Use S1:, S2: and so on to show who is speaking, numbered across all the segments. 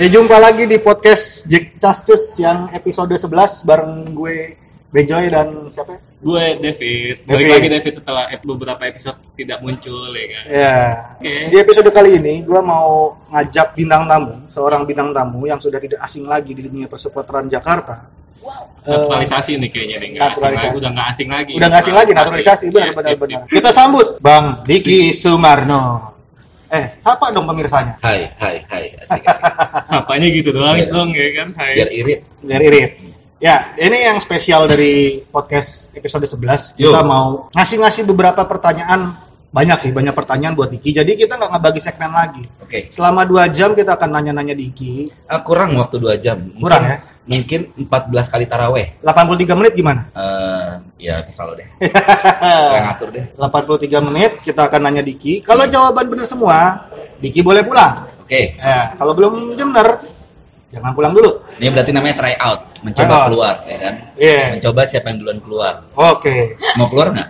S1: Ya jumpa lagi di podcast Jack Castus yang episode 11 bareng gue Bejoy dan siapa?
S2: Gue David. Balik
S1: David.
S2: lagi David setelah beberapa episode tidak muncul ya kan.
S1: Ya.
S2: Oke.
S1: Di episode kali ini gue mau ngajak bintang tamu, seorang bintang tamu yang sudah tidak asing lagi di dunia persupporteran Jakarta.
S2: Naturalisasi nih kayaknya nih. Nggak asing lagi, udah nggak asing lagi.
S1: Udah nggak asing lagi naturalisasi, benar
S2: Yes,
S1: benar benar. Kita sambut Bang Diki Sumarno. Eh, sapa dong pemirsanya.
S3: Hai, hai, hai. Asik, asik.
S2: Sapanya gitu doang
S3: Iya.
S2: dong ya kan. Hai.
S3: Biar irit.
S1: Biar irit. Ya, ini yang spesial dari podcast episode 11. Kita
S3: Yo.
S1: mau ngasih-ngasih beberapa pertanyaan. Banyak sih, banyak pertanyaan buat Diki. Jadi kita nggak ngebagi segmen lagi.
S3: Oke.
S1: Selama dua jam kita akan nanya-nanya Diki.
S3: Ah, kurang waktu 2 jam. Mungkin-
S1: Kurang ya?
S3: Mungkin 14 kali taraweh.
S1: 83 menit gimana?
S3: Eh, ya terserah lo deh. Kayak ngatur deh.
S1: 83 menit kita akan nanya Diki. Kalau jawaban benar semua, Diki boleh pulang.
S3: Oke.
S1: Ya, kalau belum benar, jangan pulang dulu.
S3: Ini berarti namanya try out, mencoba
S1: Try out.
S3: keluar, ya kan?
S1: Iya.
S3: Mencoba siapa yang duluan keluar.
S1: Oke,
S3: Mau keluar nggak?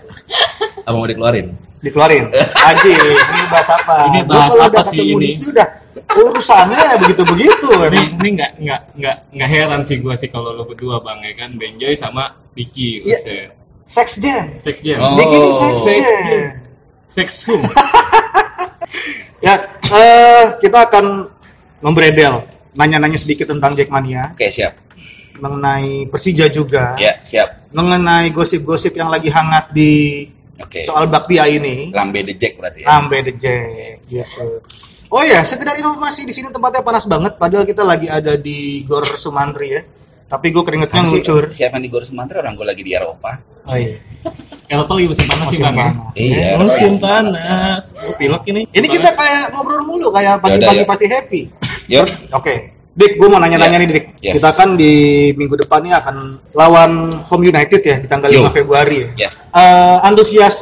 S3: Apa mau dikeluarin?
S1: dikeluarin. Aji, ini bahas apa?
S2: Ini bahas apa sih ini?
S1: Diki udah urusannya begitu-begitu.
S2: Ini
S1: emang.
S2: ini nggak nggak nggak nggak heran sih gue sih kalau lo berdua bang ya kan Benjoy sama Diki.
S1: Iya.
S2: Buset.
S1: Sex gen.
S2: Sex jam.
S3: Oh.
S1: Diki ini sex
S2: Sex
S1: gen.
S2: gen. Sex room.
S1: Ya, eh, kita akan membredel, nanya-nanya sedikit tentang Jackmania,
S3: Oke, siap.
S1: mengenai Persija juga,
S3: Ya, siap.
S1: mengenai gosip-gosip yang lagi hangat di
S3: Oke.
S1: soal Bakpia ini.
S3: Lambe the Jack berarti ya.
S1: Ambe the Jack gitu. Oh ya, sekedar informasi di sini tempatnya panas banget padahal kita lagi ada di Gor Sumantri ya. Tapi gue keringetnya
S3: Kan sih,
S1: ngucur.
S3: Siapa yang di Gor Sumatera orang gue lagi di Eropa.
S1: Oh iya.
S2: Eropa lagi musim panas
S1: Musim
S2: bang ya.
S1: panas.
S3: Iya.
S2: Musim panas. Gue pilek ini.
S1: Ini kita kayak ngobrol mulu kayak pagi-pagi
S3: yuk.
S1: pasti happy.
S3: Yuk.
S1: Oke. Dik, gue mau nanya-nanya
S3: Ya.
S1: nih Dik.
S3: Yes.
S1: Kita kan di minggu depan nih akan lawan Home United ya di tanggal
S3: Yo.
S1: 5 Februari ya.
S3: Yes.
S1: Eh, antusias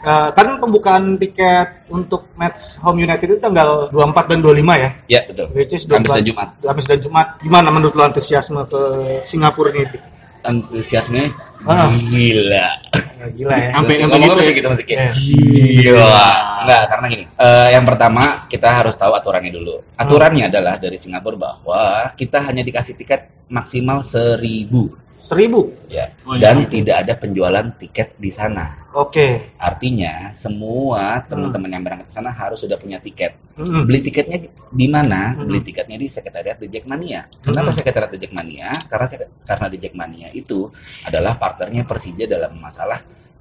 S1: eh, kan pembukaan tiket untuk match Home United itu tanggal 24 dan 25 ya.
S3: Ya, betul.
S1: Which is
S3: Kamis
S1: 24
S3: dan Jumat.
S1: Kamis dan Jumat. Gimana menurut lo antusiasme ke Singapura ini?
S3: Antusiasme
S1: Ah.
S3: gila.
S1: Ya, gila ya.
S2: Sampai- sampai gitu
S3: masih
S2: ya?
S3: gitu masih kayak
S1: Iya.
S3: gila. Enggak, karena gini. eh, yang pertama kita harus tahu aturannya dulu. Aturannya adalah dari Singapura bahwa kita hanya dikasih tiket maksimal seribu
S1: Seribu.
S3: ya.
S2: Oh, iya.
S3: Dan tidak ada penjualan tiket di sana.
S1: Oke.
S3: Artinya semua teman-teman yang berangkat ke sana harus sudah punya tiket.
S1: Mm-mm.
S3: Beli tiketnya di mana?
S1: Hmm.
S3: Beli tiketnya di sekretariat The Jackmania. Kenapa
S1: Hmm.
S3: sekretariat The Jackmania? Karena karena The Jackmania itu adalah partnernya Persija dalam masalah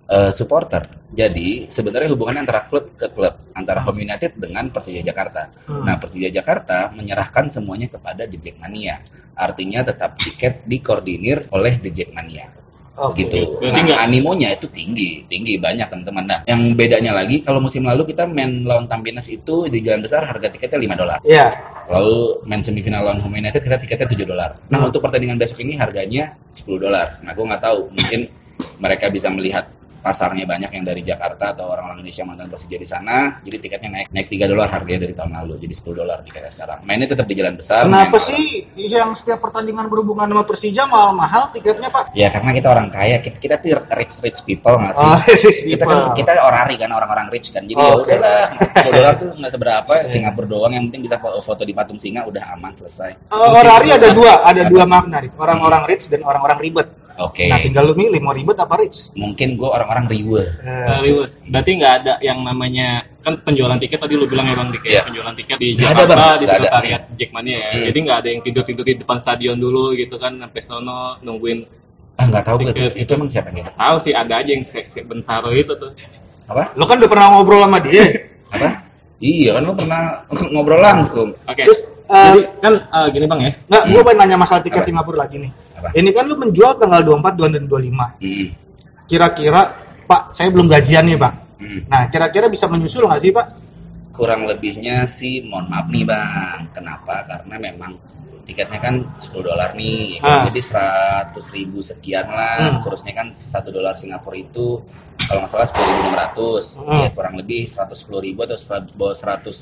S3: eh, supporter. Jadi sebenarnya hubungannya antara klub ke klub, antara Home United dengan Persija Jakarta.
S1: Hmm.
S3: Nah, Persija Jakarta menyerahkan semuanya kepada The Jackmania. Artinya tetap tiket dikoordinir oleh The Jackmania
S1: Oke.
S3: gitu.
S2: Berarti
S3: Nah, animonya itu tinggi, tinggi banyak teman-teman. Nah, yang bedanya lagi kalau musim lalu kita main lawan Tampines itu di Jalan Besar harga tiketnya 5 dolar.
S1: Iya.
S3: Lalu main semifinal lawan Home United kita tiketnya 7 dolar. Nah,
S1: Hmm.
S3: untuk pertandingan besok ini harganya 10 dolar. Nah, gue nggak tahu, mungkin mereka bisa melihat pasarnya banyak yang dari Jakarta atau orang-orang Indonesia nonton Persija di sana, jadi tiketnya naik naik 3 dolar harganya dari tahun lalu, jadi 10 dolar tiketnya sekarang. Mainnya tetap di Jalan Besar.
S1: Kenapa sih yang setiap pertandingan berhubungan sama Persija mahal-mahal tiketnya, Pak?
S3: Ya karena kita orang kaya, kita, kita tuh rich rich people nggak sih?
S1: Oh,
S3: kita kan kita orari kan orang-orang rich kan jadi
S1: Oh,
S3: ya udahlah 10 dolar tuh nggak seberapa Singapura doang yang penting bisa fo- foto di patung singa udah aman selesai
S1: Eh, Orari ada dua, ada dua makna, orang-orang rich dan orang-orang ribet.
S3: Oke
S1: Nah, tinggal lu milih mau ribet apa rich.
S3: mungkin gue orang-orang riwe
S1: Eh,
S2: Hollywood. Berarti nggak ada yang namanya kan penjualan tiket tadi lu bilang ya bang Dik ya
S3: Iya.
S2: penjualan tiket di
S3: ada,
S2: Jakarta
S3: Bang.
S2: di
S3: ada.
S2: sekretariat Jackmania ya.
S3: Hmm.
S2: Jadi nggak ada yang tidur tidur di depan stadion dulu gitu kan sampai sono nungguin.
S3: ah nggak tahu gue
S2: Tiket.
S3: itu, itu emang siapa gitu
S2: Tahu sih ada aja yang se, se bentaro itu tuh.
S3: apa
S1: lu kan udah pernah ngobrol sama dia.
S3: apa iya kan lo pernah ngobrol langsung
S2: Oke.
S1: Terus, eh,
S2: Jadi kan eh, gini bang ya.
S1: Nggak, gue pengen nanya masalah tiket
S3: Apa?
S1: Singapura lagi nih.
S3: Apa?
S1: Ini kan lu menjual tanggal 24, 2 dan 25.
S3: Hmm,
S1: Kira-kira, Pak, saya belum gajian nih, Pak.
S3: hmm.
S1: Nah, kira-kira bisa menyusul nggak sih, Pak?
S3: kurang lebihnya sih mohon maaf nih bang kenapa karena memang tiketnya kan 10 dolar nih
S1: Ah.
S3: jadi 100 ribu sekian lah
S1: Hmm.
S3: kursnya kan 1 dolar Singapura itu kalau nggak salah 10.600
S1: Hmm.
S3: ya kurang lebih 110 ribu atau 100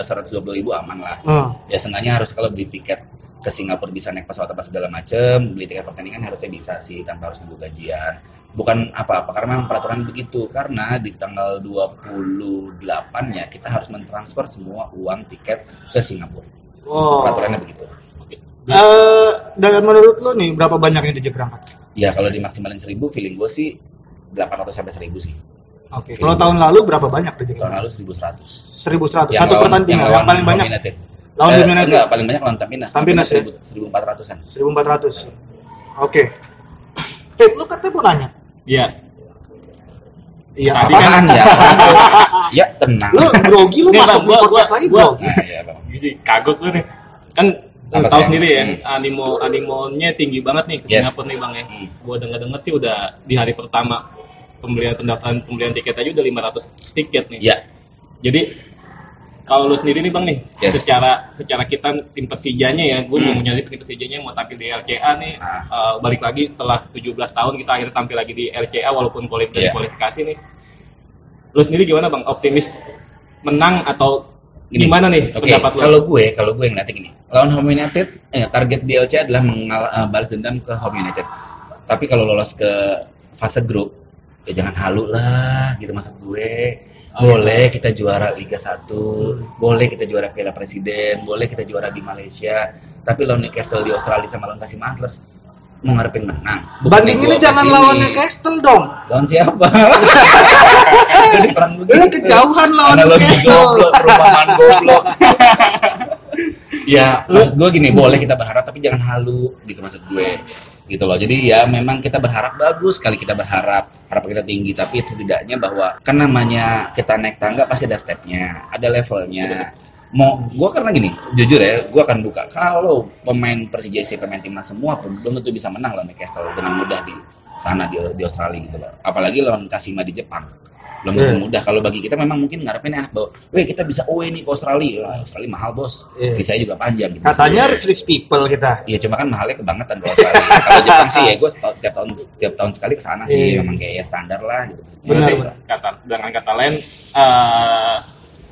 S3: 120 ribu aman lah
S1: Hmm.
S3: ya seenggaknya harus kalau beli tiket ke Singapura bisa naik pesawat apa segala macem beli tiket pertandingan harusnya bisa sih tanpa harus nunggu gajian bukan apa-apa karena memang peraturan begitu karena di tanggal 28 nya kita harus mentransfer semua uang tiket ke Singapura
S1: Oh.
S3: peraturannya begitu
S2: Oke.
S1: Eh, dan menurut lo nih berapa banyak yang diajak berangkat?
S3: ya kalau dimaksimalin 1000 feeling gue sih 800 sampai 1000 sih
S1: Oke. Kalau tahun lalu berapa banyak
S3: tahun lalu 1100
S1: 1100.
S3: Yang
S1: Satu
S3: lawan-
S1: pertandingan
S3: yang
S1: yang, paling banyak
S3: Home United.
S1: Lawan
S3: Eh,
S1: United.
S3: enggak, paling banyak lawan Tampinas.
S1: Tampinas ya?
S3: 1400-an.
S1: 1400. Oke. Fit, lu katanya mau nanya?
S2: Iya.
S1: Iya,
S2: Tadi
S1: apa?
S3: Apaan ya? ya tenang.
S1: Lu grogi lu masuk
S2: gua-
S1: podcast
S2: gua-
S1: lagi
S2: gua-.
S3: Nah, iya.
S2: Jadi kagok gue nih. Kan lu
S3: Apa
S2: tahu sendiri ya,
S3: Hmm.
S2: animo animonya tinggi banget nih ke
S3: Yes.
S2: Singapura nih bang ya.
S3: Hmm.
S2: Gua denger denger sih udah di hari pertama pembelian pendaftaran pembelian tiket aja udah 500 tiket nih.
S3: Ya,
S2: Jadi kalau lu sendiri nih bang nih,
S3: Yes.
S2: secara secara kita tim Persijanya ya, gue mau
S3: Hmm.
S2: nyari tim Persijanya mau tampil di LCA nih,
S3: Ah.
S2: eh, balik lagi setelah 17 tahun kita akhirnya tampil lagi di LCA walaupun kuali- dari
S3: Yeah.
S2: kualifikasi nih. Lu sendiri gimana bang? Optimis menang atau
S3: Gini,
S2: gimana nih
S3: Oke,
S2: pendapat lu?
S3: kalau gue, kalau gue ngeliatnya gini, lawan Home United, eh, target DLC adalah mengal eh, balas dendam ke Home United. Tapi kalau lolos ke fase grup, ya jangan halu lah, gitu maksud gue.
S2: Oh,
S3: boleh kita juara Liga 1, boleh kita juara Piala Presiden, boleh kita juara di Malaysia. Tapi lawan Newcastle di Australia sama lawan Kasih Antlers, mau ngarepin menang. Bukan
S1: Bandinginnya
S3: gua
S1: jangan lawan Newcastle dong.
S3: Lawan siapa?
S1: Lu
S3: begitu.
S1: kejauhan lawan Newcastle.
S3: goblok, perumpamaan goblok. ya, maksud gue gini, boleh kita berharap tapi jangan halu gitu maksud gue. Gitu loh. Jadi ya memang kita berharap bagus sekali kita berharap, harapan kita tinggi tapi setidaknya bahwa kan namanya kita naik tangga pasti ada stepnya, ada levelnya. Mau gue karena gini, jujur ya, gue akan buka kalau pemain Persija isi pemain timnas semua pun belum tentu bisa menang lawan Newcastle dengan mudah di sana di, di Australia gitu loh. Apalagi lawan Kasima di Jepang belum tentu
S1: Iya.
S3: mudah kalau bagi kita memang mungkin ngarepin enak bahwa weh kita bisa away nih ke Australia Wah, Australia mahal bos
S1: Iya.
S3: visanya juga panjang gitu.
S1: Katanya
S3: Iya.
S1: rich rich people kita.
S3: Iya cuma kan mahalnya kebangetan ke Australia. Kalau Jepang sih ya gue setiap tiap tahun setiap tahun sekali ke sana sih
S1: Iya.
S3: memang kayak ya standar lah gitu.
S1: Benar, benar.
S2: kata dengan kata lain eh,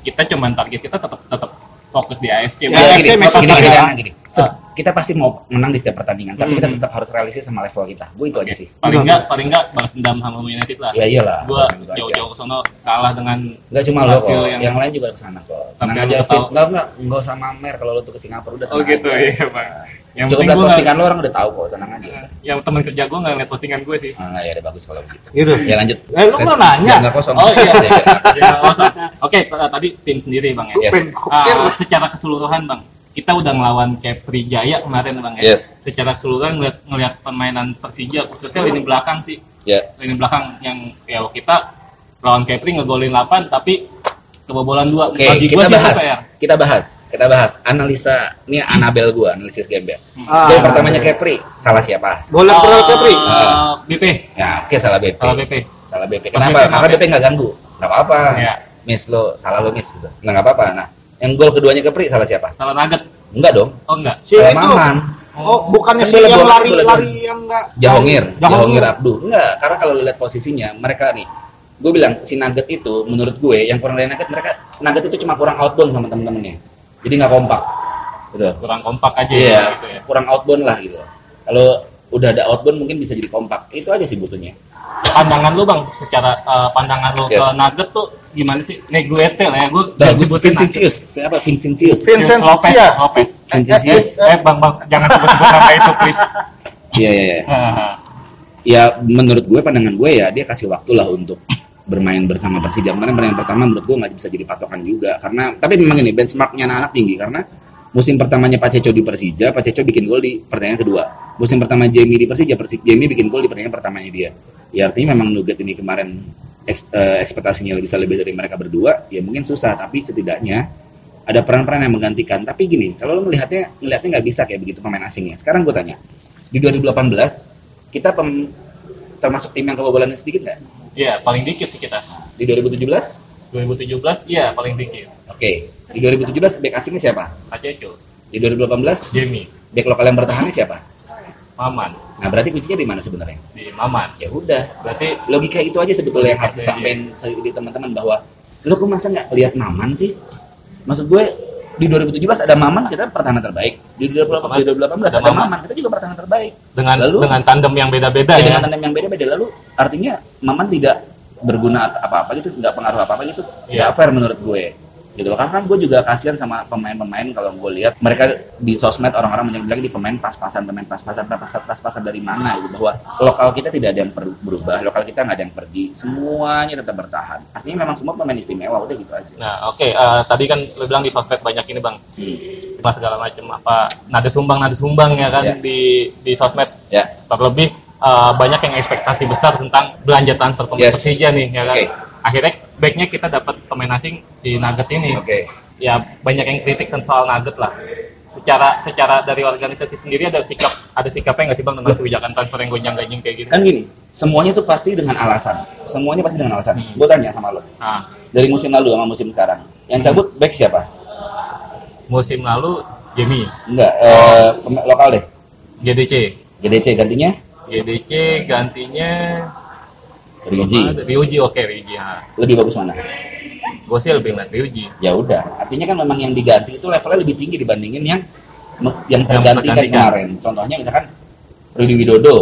S2: kita cuman target kita tetap tetap fokus di AFC.
S1: Ya,
S3: Ya,
S1: AFC
S3: gini,
S1: masih
S3: gini, gini, gini. Se- kita pasti mau menang di setiap pertandingan, tapi kita
S2: Mhm.
S3: tetap harus realistis sama level kita. Gue itu aja sih.
S2: Paling enggak paling enggak balas dendam sama United lah.
S3: Ya iyalah. Aja.
S2: jauh-jauh ke sono kalah dengan
S3: Enggak cuma lo kok, yang...
S2: yang-
S3: lain juga ke sana kok.
S2: Sampai
S3: aja, Fit. Enggak, enggak, enggak usah mamer kalau lo tuh ke Singapura udah
S2: Oh gitu
S3: aja.
S2: iya, Bang. Yang
S3: Cukup
S2: penting
S3: lihat postingan lo orang udah tahu kok, tenang aja.
S2: yang teman kerja gue nggak lihat postingan gue sih.
S3: Ah, ya udah bagus kalau begitu.
S1: Gitu.
S3: Ya lanjut.
S1: Eh, lu nggak nanya?
S3: Ya, nggak kosong.
S2: Oh iya.
S3: Ya,
S2: awesome. Oke, t- tadi tim sendiri bang ya.
S3: Yes.
S2: Ah, secara keseluruhan bang, kita udah ngelawan Kepri Jaya kemarin bang ya.
S3: Yes.
S2: Secara keseluruhan ngeliat, ngeliat permainan Persija, khususnya lini belakang sih.
S3: Ya.
S2: Lini belakang yang ya kita lawan Kepri ngegolin 8 tapi kebobolan 2.
S3: Oke,
S2: Bagi
S3: kita
S2: gua sih
S3: bahas.
S2: apa ya?
S3: Kita bahas. Kita bahas analisa ini Anabel gua, analisis Gembel.
S1: Ah,
S3: Gol pertamanya Kepri, salah siapa?
S1: Bola per Kepri.
S2: Eh, BP.
S3: Ya, oke salah BP.
S2: Salah BP.
S3: Salah BP. Kenapa?
S2: BP
S3: Karena
S2: kenapa?
S3: BP nggak ganggu. Nggak apa-apa.
S2: Iya.
S3: Miss lo, salah lo miss gitu. Nggak nggak apa-apa. Nah, yang gol keduanya Kepri salah siapa?
S2: Salah nugget.
S3: Enggak dong.
S2: Oh enggak.
S1: Si
S3: salah
S1: itu.
S3: Maman.
S1: Oh, bukannya
S3: Kan
S1: si
S3: bola
S1: yang
S3: bola,
S1: lari
S3: bola
S1: lari yang enggak
S3: Jahongir, Jahongir
S1: Jahongir.
S3: Abdu. Enggak, karena kalau lihat posisinya, mereka nih, gue bilang si Nugget itu, menurut gue, yang kurang dari Nugget, mereka Nugget itu cuma kurang outbound sama temen-temennya. Jadi nggak kompak. Gitu.
S2: Kurang kompak aja
S3: Iya,
S2: gitu ya.
S3: kurang outbound lah gitu. Kalau udah ada outbound mungkin bisa jadi kompak. Itu aja sih butuhnya.
S2: pandangan lu bang secara eh, pandangan lu
S3: Yes.
S2: ke Nugget tuh gimana sih Neguete lah ya gue
S3: Bagus, Vincentius. Apa Vincentius?
S1: Vincent
S2: Lopez. Lopez
S3: Vincentius.
S2: eh, eh, bang bang jangan sebut-sebut nama itu please
S3: Iya, iya, iya. Ya menurut gue, pandangan gue ya dia kasih waktu lah untuk bermain bersama Persija. Karena pertandingan pertama menurut gue nggak bisa jadi patokan juga. Karena tapi memang ini benchmarknya anak-anak tinggi karena musim pertamanya Pak Ceco di Persija, Pak Ceco bikin gol di pertandingan kedua. Musim pertama Jamie di Persija, Persi, Jamie bikin gol di pertandingan pertamanya dia. Ya artinya memang Nugget ini kemarin eks, eh, ekspektasinya bisa lebih dari mereka berdua, ya mungkin susah. Tapi setidaknya ada peran-peran yang menggantikan. Tapi gini, kalau lo melihatnya, melihatnya nggak bisa kayak begitu pemain asingnya. Sekarang gue tanya, di 2018 kita pem- termasuk tim yang kebobolan sedikit nggak?
S2: Iya paling dikit sih kita
S3: Di 2017?
S2: 2017 iya paling dikit
S3: Oke. Di 2017 back asingnya siapa?
S2: Paceco
S3: Di 2018
S2: Jamie
S3: back lokal yang bertahannya siapa?
S2: Maman
S3: Nah berarti kuncinya di mana sebenarnya?
S2: di Maman
S3: Ya udah.
S2: berarti
S3: Logika itu aja sebetulnya yang harus
S2: Iya,
S3: disampaikan di teman-teman bahwa lo kok masa nggak lihat Maman sih? Maksud gue di 2017 ada Maman kita pertahanan terbaik. Di 2018, di 2018 ada
S2: Ada Maman.
S3: Kita juga pertahanan terbaik.
S2: dengan
S3: Lalu?
S2: dengan tandem yang beda-beda
S3: Ya,
S2: ya
S3: dengan tandem yang beda-beda lalu artinya Maman tidak berguna apa-apa gitu, nggak pengaruh apa-apa gitu.
S2: Iya.
S3: Nggak fair menurut gue. Gitu loh. karena gue juga kasihan sama pemain-pemain kalau gue lihat mereka di sosmed orang-orang banyak bilang di pemain pas-pasan pemain pas-pasan pas-pasan pas-pasan dari mana gitu bahwa lokal kita tidak ada yang berubah lokal kita nggak ada yang pergi semuanya tetap bertahan artinya memang semua pemain istimewa udah gitu aja
S2: Nah, oke. eh, tadi kan lu bilang di sosmed banyak ini bang,
S3: Hmm.
S2: Mas segala macam apa nada sumbang nada sumbang ya kan
S3: Ya.
S2: di di sosmed.
S3: ya
S2: Terlebih eh, banyak yang ekspektasi besar tentang belanja transfer pemain
S3: Yes.
S2: Persija nih ya kan.
S3: Oke.
S2: Akhirnya backnya kita dapat pemain asing si Nugget ini.
S3: oke.
S2: Ya banyak yang kritik tentang soal Nugget lah. Secara secara dari organisasi sendiri ada sikap ada sikapnya nggak sih bang tentang kebijakan transfer yang gonjang ganjing kayak gitu?
S3: kan gini semuanya tuh pasti dengan alasan. Semuanya pasti dengan alasan.
S2: Hmm.
S3: gue tanya sama lo.
S2: Nah,
S3: dari musim lalu sama musim sekarang. Yang cabut back siapa?
S2: Musim lalu Jamie,
S3: enggak eh, lokal deh.
S2: GDC,
S3: GDC gantinya?
S2: GDC gantinya
S3: Ryuji
S2: Ryuji oke Ryuji. Ya.
S3: lebih bagus mana
S2: Gue sih lebih ngeliat Ryuji.
S3: ya udah artinya kan memang yang diganti itu levelnya lebih tinggi dibandingin yang yang terganti kan
S2: tergantikan.
S3: kemarin contohnya misalkan Rudy Widodo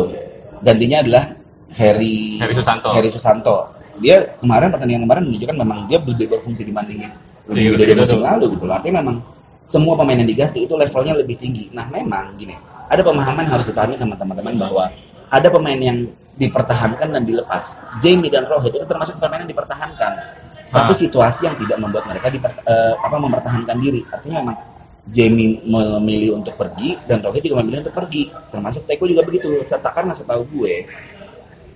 S3: gantinya adalah Harry
S2: Heri Susanto.
S3: Heri Susanto dia kemarin pertandingan kemarin menunjukkan memang dia lebih berfungsi dibandingin Rudy
S2: Rudy
S3: Widodo musim
S2: Widodo.
S3: lalu gitu loh artinya memang semua pemain yang diganti itu levelnya lebih tinggi nah memang gini ada pemahaman harus dipahami sama teman-teman bahwa ada pemain yang dipertahankan dan dilepas. Jamie dan Rohit itu termasuk pemain yang dipertahankan. Tapi
S2: Ah.
S3: situasi yang tidak membuat mereka diper- eh, apa mempertahankan diri. Artinya memang Jamie memilih untuk pergi dan Rohit juga memilih untuk pergi. Termasuk Teko juga begitu. Serta karena setahu gue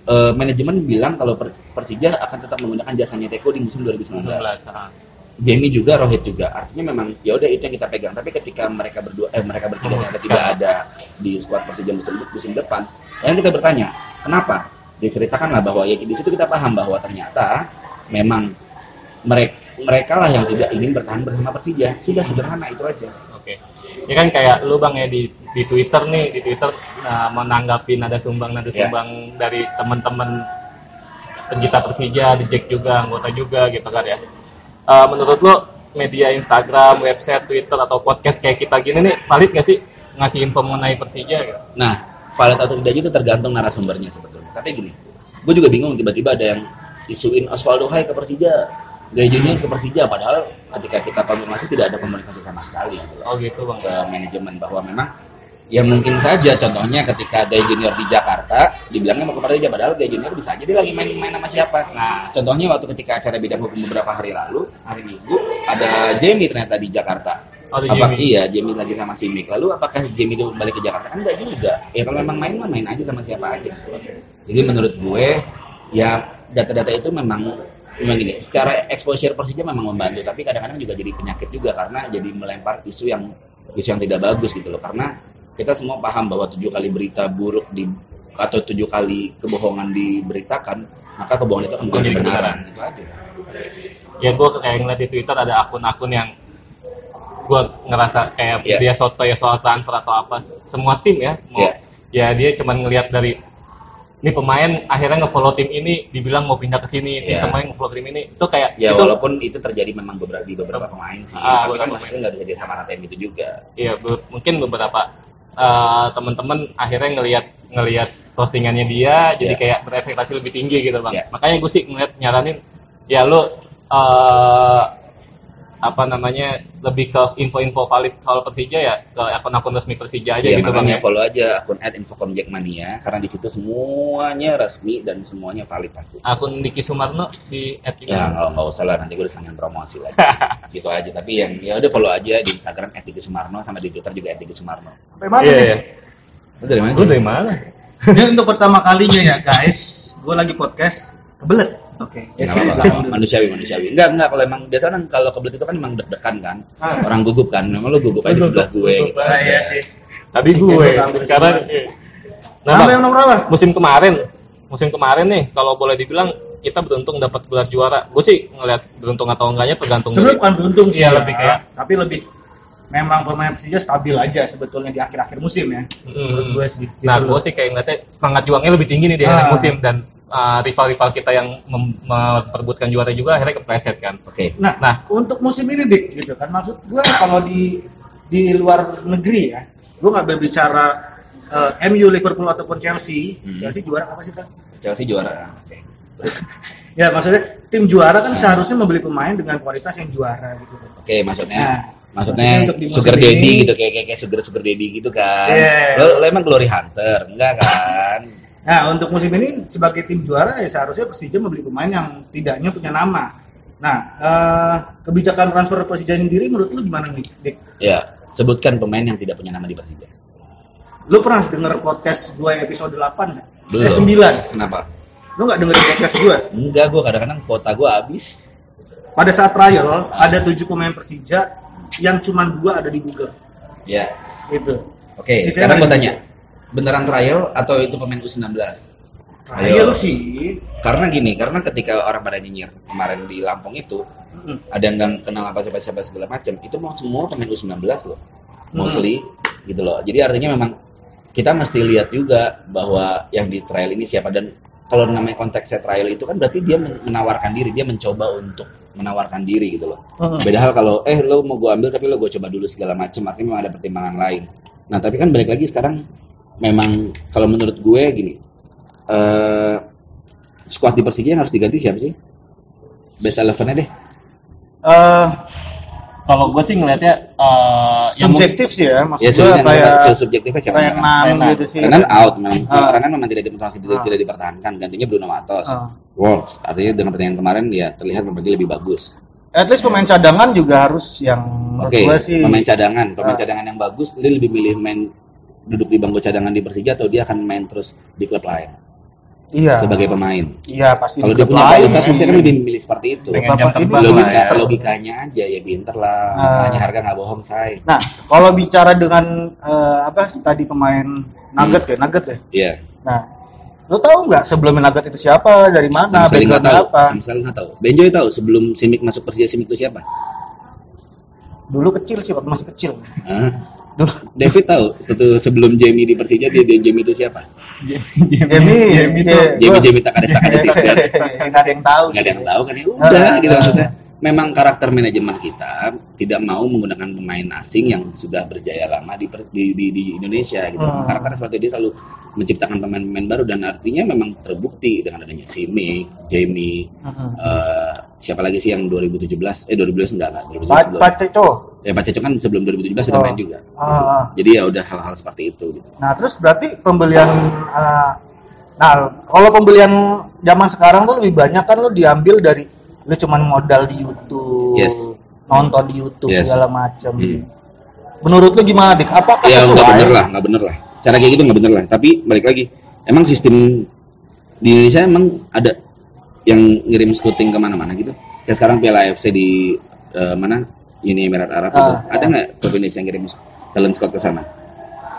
S3: eh, manajemen bilang kalau Per- Persija akan tetap menggunakan jasanya Teko di musim 2019
S2: 19. ah.
S3: Jamie juga Rohit juga. Artinya memang ya udah itu yang kita pegang. Tapi ketika mereka berdua eh mereka bertiga ternyata tidak ada di skuad Persija musim musim depan dan kita bertanya kenapa diceritakanlah bahwa ya di situ kita paham bahwa ternyata memang mereka mereka lah yang tidak ingin bertahan bersama Persija sudah sederhana itu aja
S2: Oke. Ya kan kayak lu Bang ya di di Twitter nih, di Twitter nah, menanggapi nada sumbang nada
S3: Ya.
S2: sumbang dari teman-teman pencinta Persija, di Jack juga, anggota juga gitu kan ya. Eh, menurut lu media Instagram, website, Twitter atau podcast kayak kita gini nih valid gak sih ngasih info mengenai Persija gitu?
S3: Nah, valid atau tidaknya itu tergantung narasumbernya sebetulnya. Tapi gini, gue juga bingung tiba-tiba ada yang isuin Osvaldo Hai ke Persija, Gaya Junior ke Persija, padahal ketika kita konfirmasi tidak ada komunikasi sama sekali gitu
S2: Oh gitu Bang.
S3: ke manajemen bahwa memang ya mungkin saja contohnya ketika Gaya Junior di Jakarta dibilangnya mau ke Persija, padahal Gaya Junior bisa aja dia lagi main-main sama siapa.
S2: Nah,
S3: Contohnya waktu ketika acara bidang hukum beberapa hari lalu, hari Minggu, ada Jamie ternyata di Jakarta.
S2: Oh di
S3: Apa,
S2: Jimmy.
S3: iya, Jamie lagi sama Simic. Lalu apakah Jamie itu balik ke Jakarta? Enggak juga. Ya kalau memang main mah main aja sama siapa aja. Jadi menurut gue ya data-data itu memang memang gini, secara exposure Persija memang membantu, tapi kadang-kadang juga jadi penyakit juga karena jadi melempar isu yang isu yang tidak bagus gitu loh. Karena kita semua paham bahwa tujuh kali berita buruk di atau tujuh kali kebohongan diberitakan, maka kebohongan itu akan menjadi kebenaran. Itu aja.
S2: ya gue kayak ngeliat di Twitter ada akun-akun yang gue ngerasa kayak
S3: Iya.
S2: dia soto ya soal transfer atau apa semua tim ya mau
S3: Iya.
S2: ya dia cuman ngelihat dari ini pemain akhirnya ngefollow tim ini dibilang mau pindah ke sini ini
S3: Iya.
S2: pemain ngefollow tim ini itu kayak
S3: Ya
S2: itu
S3: walaupun itu terjadi memang beberapa di beberapa pemain sih,
S2: Ah,
S3: tapi kan maksudnya nggak bisa jadi sama rata gitu juga.
S2: ya be- mungkin beberapa eh, teman-teman akhirnya ngelihat ngelihat postingannya dia jadi
S3: Iya.
S2: kayak berekspektasi lebih tinggi gitu bang
S3: Iya.
S2: makanya gue sih ngeliat nyaranin ya lu eh, apa namanya lebih ke info-info valid soal Persija ya ke akun-akun resmi Persija aja
S3: ya
S2: gitu bang ya.
S3: follow aja akun @infocomjackmania karena di situ semuanya resmi dan semuanya valid pasti.
S2: Akun Diki Sumarno di juga.
S3: Ya nggak nggak usah lah nanti gue udah sangat promosi lagi. gitu aja. Tapi yang ya udah follow aja di Instagram @diki_sumarno sama di Twitter juga @diki_sumarno.
S1: Sampai mana
S2: Iya,
S1: nih?
S2: iya.
S3: Lu dari mana?
S2: Lu dari mana?
S1: Ini untuk pertama kalinya ya guys, gue lagi podcast kebelet. Oke,
S3: Ya,
S1: ya, sini
S3: apa-apa, manusiawi manusiawi. Enggak enggak kalau emang biasa kan kalau kebelet itu kan emang deg-degan kan.
S1: Ah.
S3: Orang gugup kan. Memang lu gugup aja di sebelah gue.
S2: gugup
S3: gitu.
S1: Ah, iya sih.
S2: Tadi
S1: Si
S2: gue. Sekarang. Nah, Bang,
S1: yang nomor berapa?
S2: musim kemarin, musim kemarin nih kalau boleh dibilang kita beruntung dapat gelar juara. Gue sih ngeliat beruntung atau enggaknya tergantung
S1: Sebenarnya bukan beruntung sih,
S2: Iya,
S1: ya,
S2: lebih kayak-
S1: tapi lebih memang pemain Persija stabil aja sebetulnya di akhir-akhir musim ya. Menurut
S2: Hmm.
S1: gue sih. gitu
S2: Nah, gue sih kayak ngeliatnya semangat juangnya lebih tinggi nih di akhir
S1: Ah.
S2: musim dan uh, rival-rival kita yang mem- memperebutkan juara juga akhirnya kepleset kan.
S3: Oke.
S1: Nah,
S2: Nah.
S1: untuk musim ini dik gitu kan maksud gue kalau di di luar negeri ya, gue nggak berbicara eh, MU, Liverpool ataupun Chelsea.
S3: Hmm.
S1: Chelsea juara apa sih kan?
S3: Chelsea juara. Oke.
S1: Ya maksudnya tim juara kan seharusnya membeli pemain dengan kualitas yang juara gitu.
S3: Oke, maksudnya
S1: Nah,
S3: maksudnya
S1: maksudnya untuk di musim
S3: sugar daddy
S1: ini-
S3: gitu kayak kayak, kayak sugar sugar daddy gitu kan.
S1: Yeah.
S3: Lo, lo emang glory hunter, enggak kan?
S1: Nah untuk musim ini sebagai tim juara ya seharusnya Persija membeli pemain yang setidaknya punya nama. Nah eh, kebijakan transfer Persija sendiri menurut lu gimana nih, Dik?
S3: ya, sebutkan pemain yang tidak punya nama di Persija.
S1: Lu pernah denger podcast gue episode 8 nggak?
S3: Belum.
S1: Eh 9.
S3: Kenapa?
S1: Lu nggak dengerin podcast gue?
S3: Enggak, gua kadang-kadang kuota gua habis.
S1: Pada saat trial ada tujuh pemain Persija yang cuma dua ada di Google.
S3: Ya.
S1: Gitu.
S3: Oke,
S1: Sisanya
S3: sekarang
S1: di
S3: tanya. Beneran trial atau itu pemain U19?
S1: Trial
S3: Ayo.
S1: sih.
S3: Karena gini, karena ketika orang pada nyinyir kemarin di Lampung itu,
S1: Hmm.
S3: ada yang nggak kenal apa siapa siapa segala macam, itu mau semua pemain U19 loh, mostly gitu loh. Jadi artinya memang kita mesti lihat juga bahwa yang di trial ini siapa dan kalau namanya konteksnya trial itu kan berarti dia men- menawarkan diri, dia mencoba untuk menawarkan diri gitu loh.
S1: Hmm.
S3: Beda hal kalau eh lo mau gue ambil tapi lo gue coba dulu segala macam, artinya memang ada pertimbangan lain. Nah tapi kan balik lagi sekarang memang kalau menurut gue gini, eh squad di Persija yang harus diganti siapa sih? Best eleven deh.
S1: Eh,
S2: Kalau gue sih ngelihatnya eh, yang mungkin-
S1: subjektif sih ya maksud
S3: Ya
S1: gue
S3: sebenarnya
S1: kayak
S3: kayak subjektifnya siapa? Renan?
S1: enam
S2: Renan.
S1: gitu sih.
S3: Renan out memang. Renan memang tidak dipertahankan, tidak,
S1: Ah.
S3: tidak dipertahankan. Gantinya Bruno Matos.
S1: Ah.
S3: Works. Artinya dengan pertandingan kemarin ya terlihat memang dia lebih bagus.
S1: At least pemain cadangan juga harus yang
S3: Oke,
S1: gue sih
S3: pemain cadangan, pemain
S1: Ah.
S3: cadangan yang bagus, dia lebih milih main duduk di bangku cadangan di Persija atau dia akan main terus di klub lain
S1: iya
S3: sebagai pemain.
S1: iya pasti
S3: Kalau
S1: di
S3: dia
S1: klub
S3: punya
S1: lain
S3: kualitas pasti kan lebih milih seperti itu.
S1: Bapak ini
S3: Logika,
S2: ya.
S3: logikanya aja ya pinter lah.
S1: Ah.
S3: Hanya harga nggak bohong say.
S1: Nah, kalau bicara dengan eh, apa tadi pemain Nugget ya, Nugget ya.
S3: Iya.
S1: Nah, lo tahu nggak sebelumnya Nugget itu siapa, dari mana,
S3: Sama sekali nggak tahu.
S1: apa?
S3: Sama sekali nggak tahu. Benjoy tahu sebelum Simic masuk Persija Simic itu siapa?
S1: Dulu kecil sih, waktu masih kecil. Dulu
S3: David tahu setu- sebelum Jamie di Persija dia, dia Jamie itu siapa?
S1: Jamie,
S2: Jamie
S1: iya,
S2: tuh
S3: Jamie
S1: gua-
S3: Jamie Takades Takades Sister.
S1: nggak ada yang tahu.
S3: nggak ada
S1: sih.
S3: yang tahu kan ya udah
S1: Ah,
S3: gitu maksudnya memang karakter manajemen kita tidak mau menggunakan pemain asing yang sudah berjaya lama di di, di, di Indonesia gitu
S1: Hmm.
S3: karakter seperti dia selalu menciptakan pemain-pemain baru dan artinya memang terbukti dengan adanya Simic, Jamie,
S1: Mhm.
S3: eh, siapa lagi sih yang 2017 eh 2012 enggak enggak 2017
S1: Pak
S3: belum.
S1: Pak Ceco.
S3: Ya Pak Cecok kan sebelum 2017 sudah
S1: Oh.
S3: main juga
S1: Ah, ah.
S3: jadi ya udah hal-hal seperti itu gitu
S1: Nah, terus berarti pembelian eh, nah, kalau pembelian zaman sekarang tuh lebih banyak kan lo diambil dari lu cuman modal di YouTube,
S3: Yes.
S1: nonton di YouTube
S3: Yes.
S1: segala macam.
S3: Hmm.
S1: Menurut lu gimana, Dik? Apakah
S3: ya
S1: sesuai?
S3: nggak bener lah nggak bener lah cara kayak gitu nggak bener lah tapi balik lagi emang sistem di Indonesia emang ada yang ngirim scouting ke mana-mana gitu kayak sekarang Piala AFC di eh, mana Uni Emirat Arab itu.
S1: Ah,
S3: ada nggak klub Indonesia yang ngirim talent scout ke sana?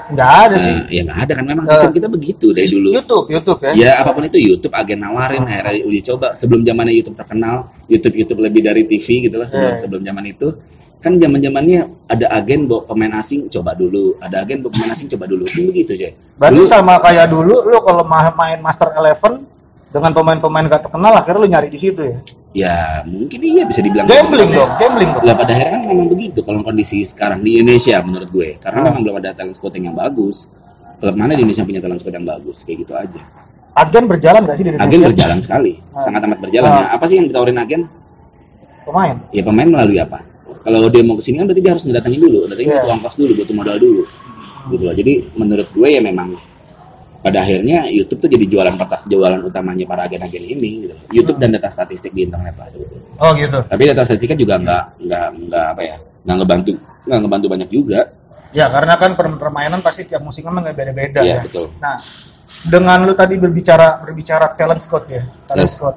S1: Nggak ada sih.
S3: Eh, ya nggak ada kan. Memang sistem
S1: Ah.
S3: kita begitu dari dulu.
S1: YouTube, YouTube ya.
S3: ya apa pun itu YouTube agen nawarin akhirnya uji coba. Sebelum zamannya YouTube terkenal YouTube YouTube lebih dari TV gitu lah sebelum
S1: Iya.
S3: sebelum zaman itu. Kan zaman zamannya ada agen bawa pemain asing coba dulu. Ada agen bawa pemain asing coba dulu. Kan begitu
S1: Berarti
S3: dulu
S1: sama kayak dulu lu kalau ma- main Master Eleven dengan pemain-pemain gak terkenal akhirnya lu nyari di situ ya.
S3: Ya mungkin iya bisa dibilang
S1: Gambling
S3: gitu.
S1: dong, gambling dong.
S3: lah pada akhirnya kan memang begitu kalau kondisi sekarang di Indonesia menurut gue karena
S1: Hmm.
S3: memang belum ada talent scouting yang bagus klub mana di Indonesia punya talent scout yang bagus kayak gitu aja
S1: Agen berjalan gak sih di Indonesia?
S3: agen berjalan sekali
S1: Ah.
S3: sangat amat berjalan
S1: Ah.
S3: ya apa sih yang ditawarin agen
S1: Pemain.
S3: ya pemain melalui apa kalau dia mau ke sini kan berarti dia harus ngedatangin dulu datangin
S1: Iya.
S3: butuh ongkos dulu butuh modal dulu gitu loh jadi menurut gue ya memang pada akhirnya YouTube tuh jadi jualan jualan utamanya para agen-agen ini gitu. YouTube dan data statistik di internet lah sebetulnya.
S1: Oh gitu.
S3: tapi data statistiknya juga nggak nggak nggak apa ya nggak ngebantu nggak ngebantu banyak juga
S1: Ya karena kan per- permainan pasti setiap musim kan nggak beda-beda
S3: Iya,
S1: ya.
S3: betul
S1: Nah, dengan lu tadi berbicara berbicara talent scout ya, talent
S3: Yes.
S1: scout.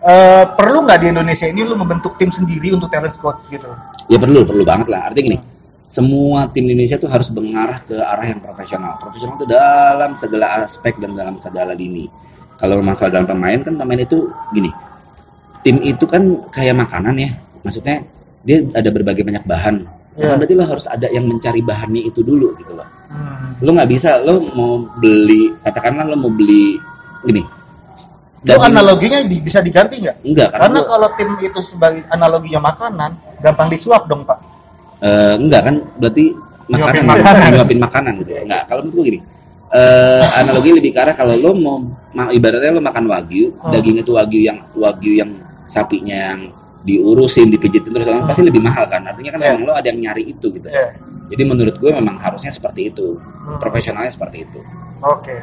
S1: Eh, perlu nggak di Indonesia ini lu membentuk tim sendiri untuk talent scout gitu?
S3: ya perlu perlu banget lah artinya gini semua tim Indonesia tuh harus mengarah ke arah yang profesional. Profesional itu dalam segala aspek dan dalam segala lini. Kalau masalah dalam pemain kan pemain itu gini. Tim itu kan kayak makanan ya. Maksudnya dia ada berbagai banyak bahan.
S1: Iya.
S3: Nah, berarti lo harus ada yang mencari bahannya itu dulu gitu loh.
S1: Hmm.
S3: lo nggak bisa. Lo mau beli katakanlah lo mau beli gini.
S1: Itu
S3: daging-
S1: analoginya di- bisa diganti nggak?
S3: enggak karena,
S1: Karena
S3: lo-
S1: kalau tim itu sebagai analoginya makanan, gampang disuap dong pak.
S3: Eh, enggak kan berarti makanan
S1: Nyuapin makanan.
S3: nyuapin makanan gitu enggak kalau menurut gue gini eh, analogi lebih ke arah kalau lo mau ma- ibaratnya lo makan wagyu,
S1: Hmm.
S3: daging itu wagyu yang wagyu yang sapinya yang diurusin, dipijitin terus pasti lebih mahal kan. Artinya kan memang lo ada yang nyari itu gitu.
S1: Iya.
S3: Jadi menurut gue memang harusnya seperti itu.
S1: Hmm.
S3: Profesionalnya seperti itu.
S1: Oke.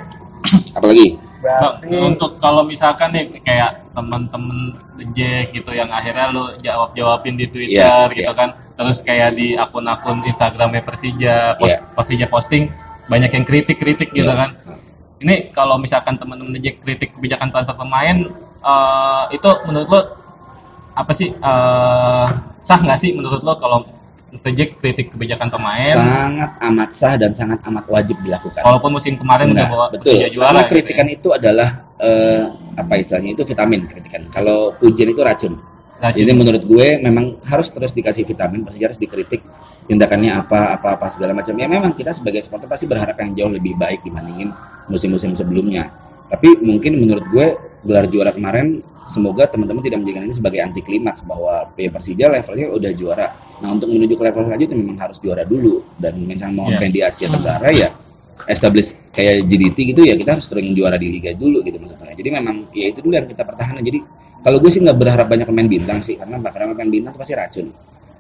S3: Apalagi
S2: Bang,
S1: Berarti
S2: untuk kalau misalkan nih kayak temen-temen Jack gitu yang akhirnya lu jawab jawabin di Twitter
S3: Iya,
S2: gitu
S3: iya.
S2: kan terus kayak di akun-akun Instagramnya Persija post,
S3: Iya.
S2: Persija posting banyak yang kritik-kritik gitu
S3: Iya.
S2: kan ini kalau misalkan temen-temen Jack kritik kebijakan transfer pemain eh, itu menurut lo apa sih eh, sah nggak sih menurut lo kalau Jack kritik kebijakan pemain
S3: sangat amat sah dan sangat amat wajib dilakukan.
S2: walaupun musim kemarin udah bawa
S3: betul.
S2: Juara
S3: Karena
S2: gitu
S3: kritikan
S2: ya.
S3: itu adalah eh, apa istilahnya itu vitamin kritikan. Kalau pujian itu racun.
S2: Nah,
S3: Jadi menurut gue memang harus terus dikasih vitamin, pasti harus dikritik tindakannya apa, apa, apa segala macam. Ya memang kita sebagai supporter pasti berharap yang jauh lebih baik dibandingin musim-musim sebelumnya. Tapi mungkin menurut gue gelar juara kemarin semoga teman-teman tidak menjadikan ini sebagai anti klimaks bahwa ya Persija levelnya udah juara. Nah untuk menuju ke level selanjutnya memang harus juara dulu dan misalnya mau main di Asia Tenggara ya establish kayak GDT gitu ya kita harus sering juara di liga dulu gitu maksudnya. Jadi memang ya itu dulu yang kita pertahankan. Jadi kalau gue sih nggak berharap banyak pemain bintang sih karena karena pemain bintang itu pasti racun.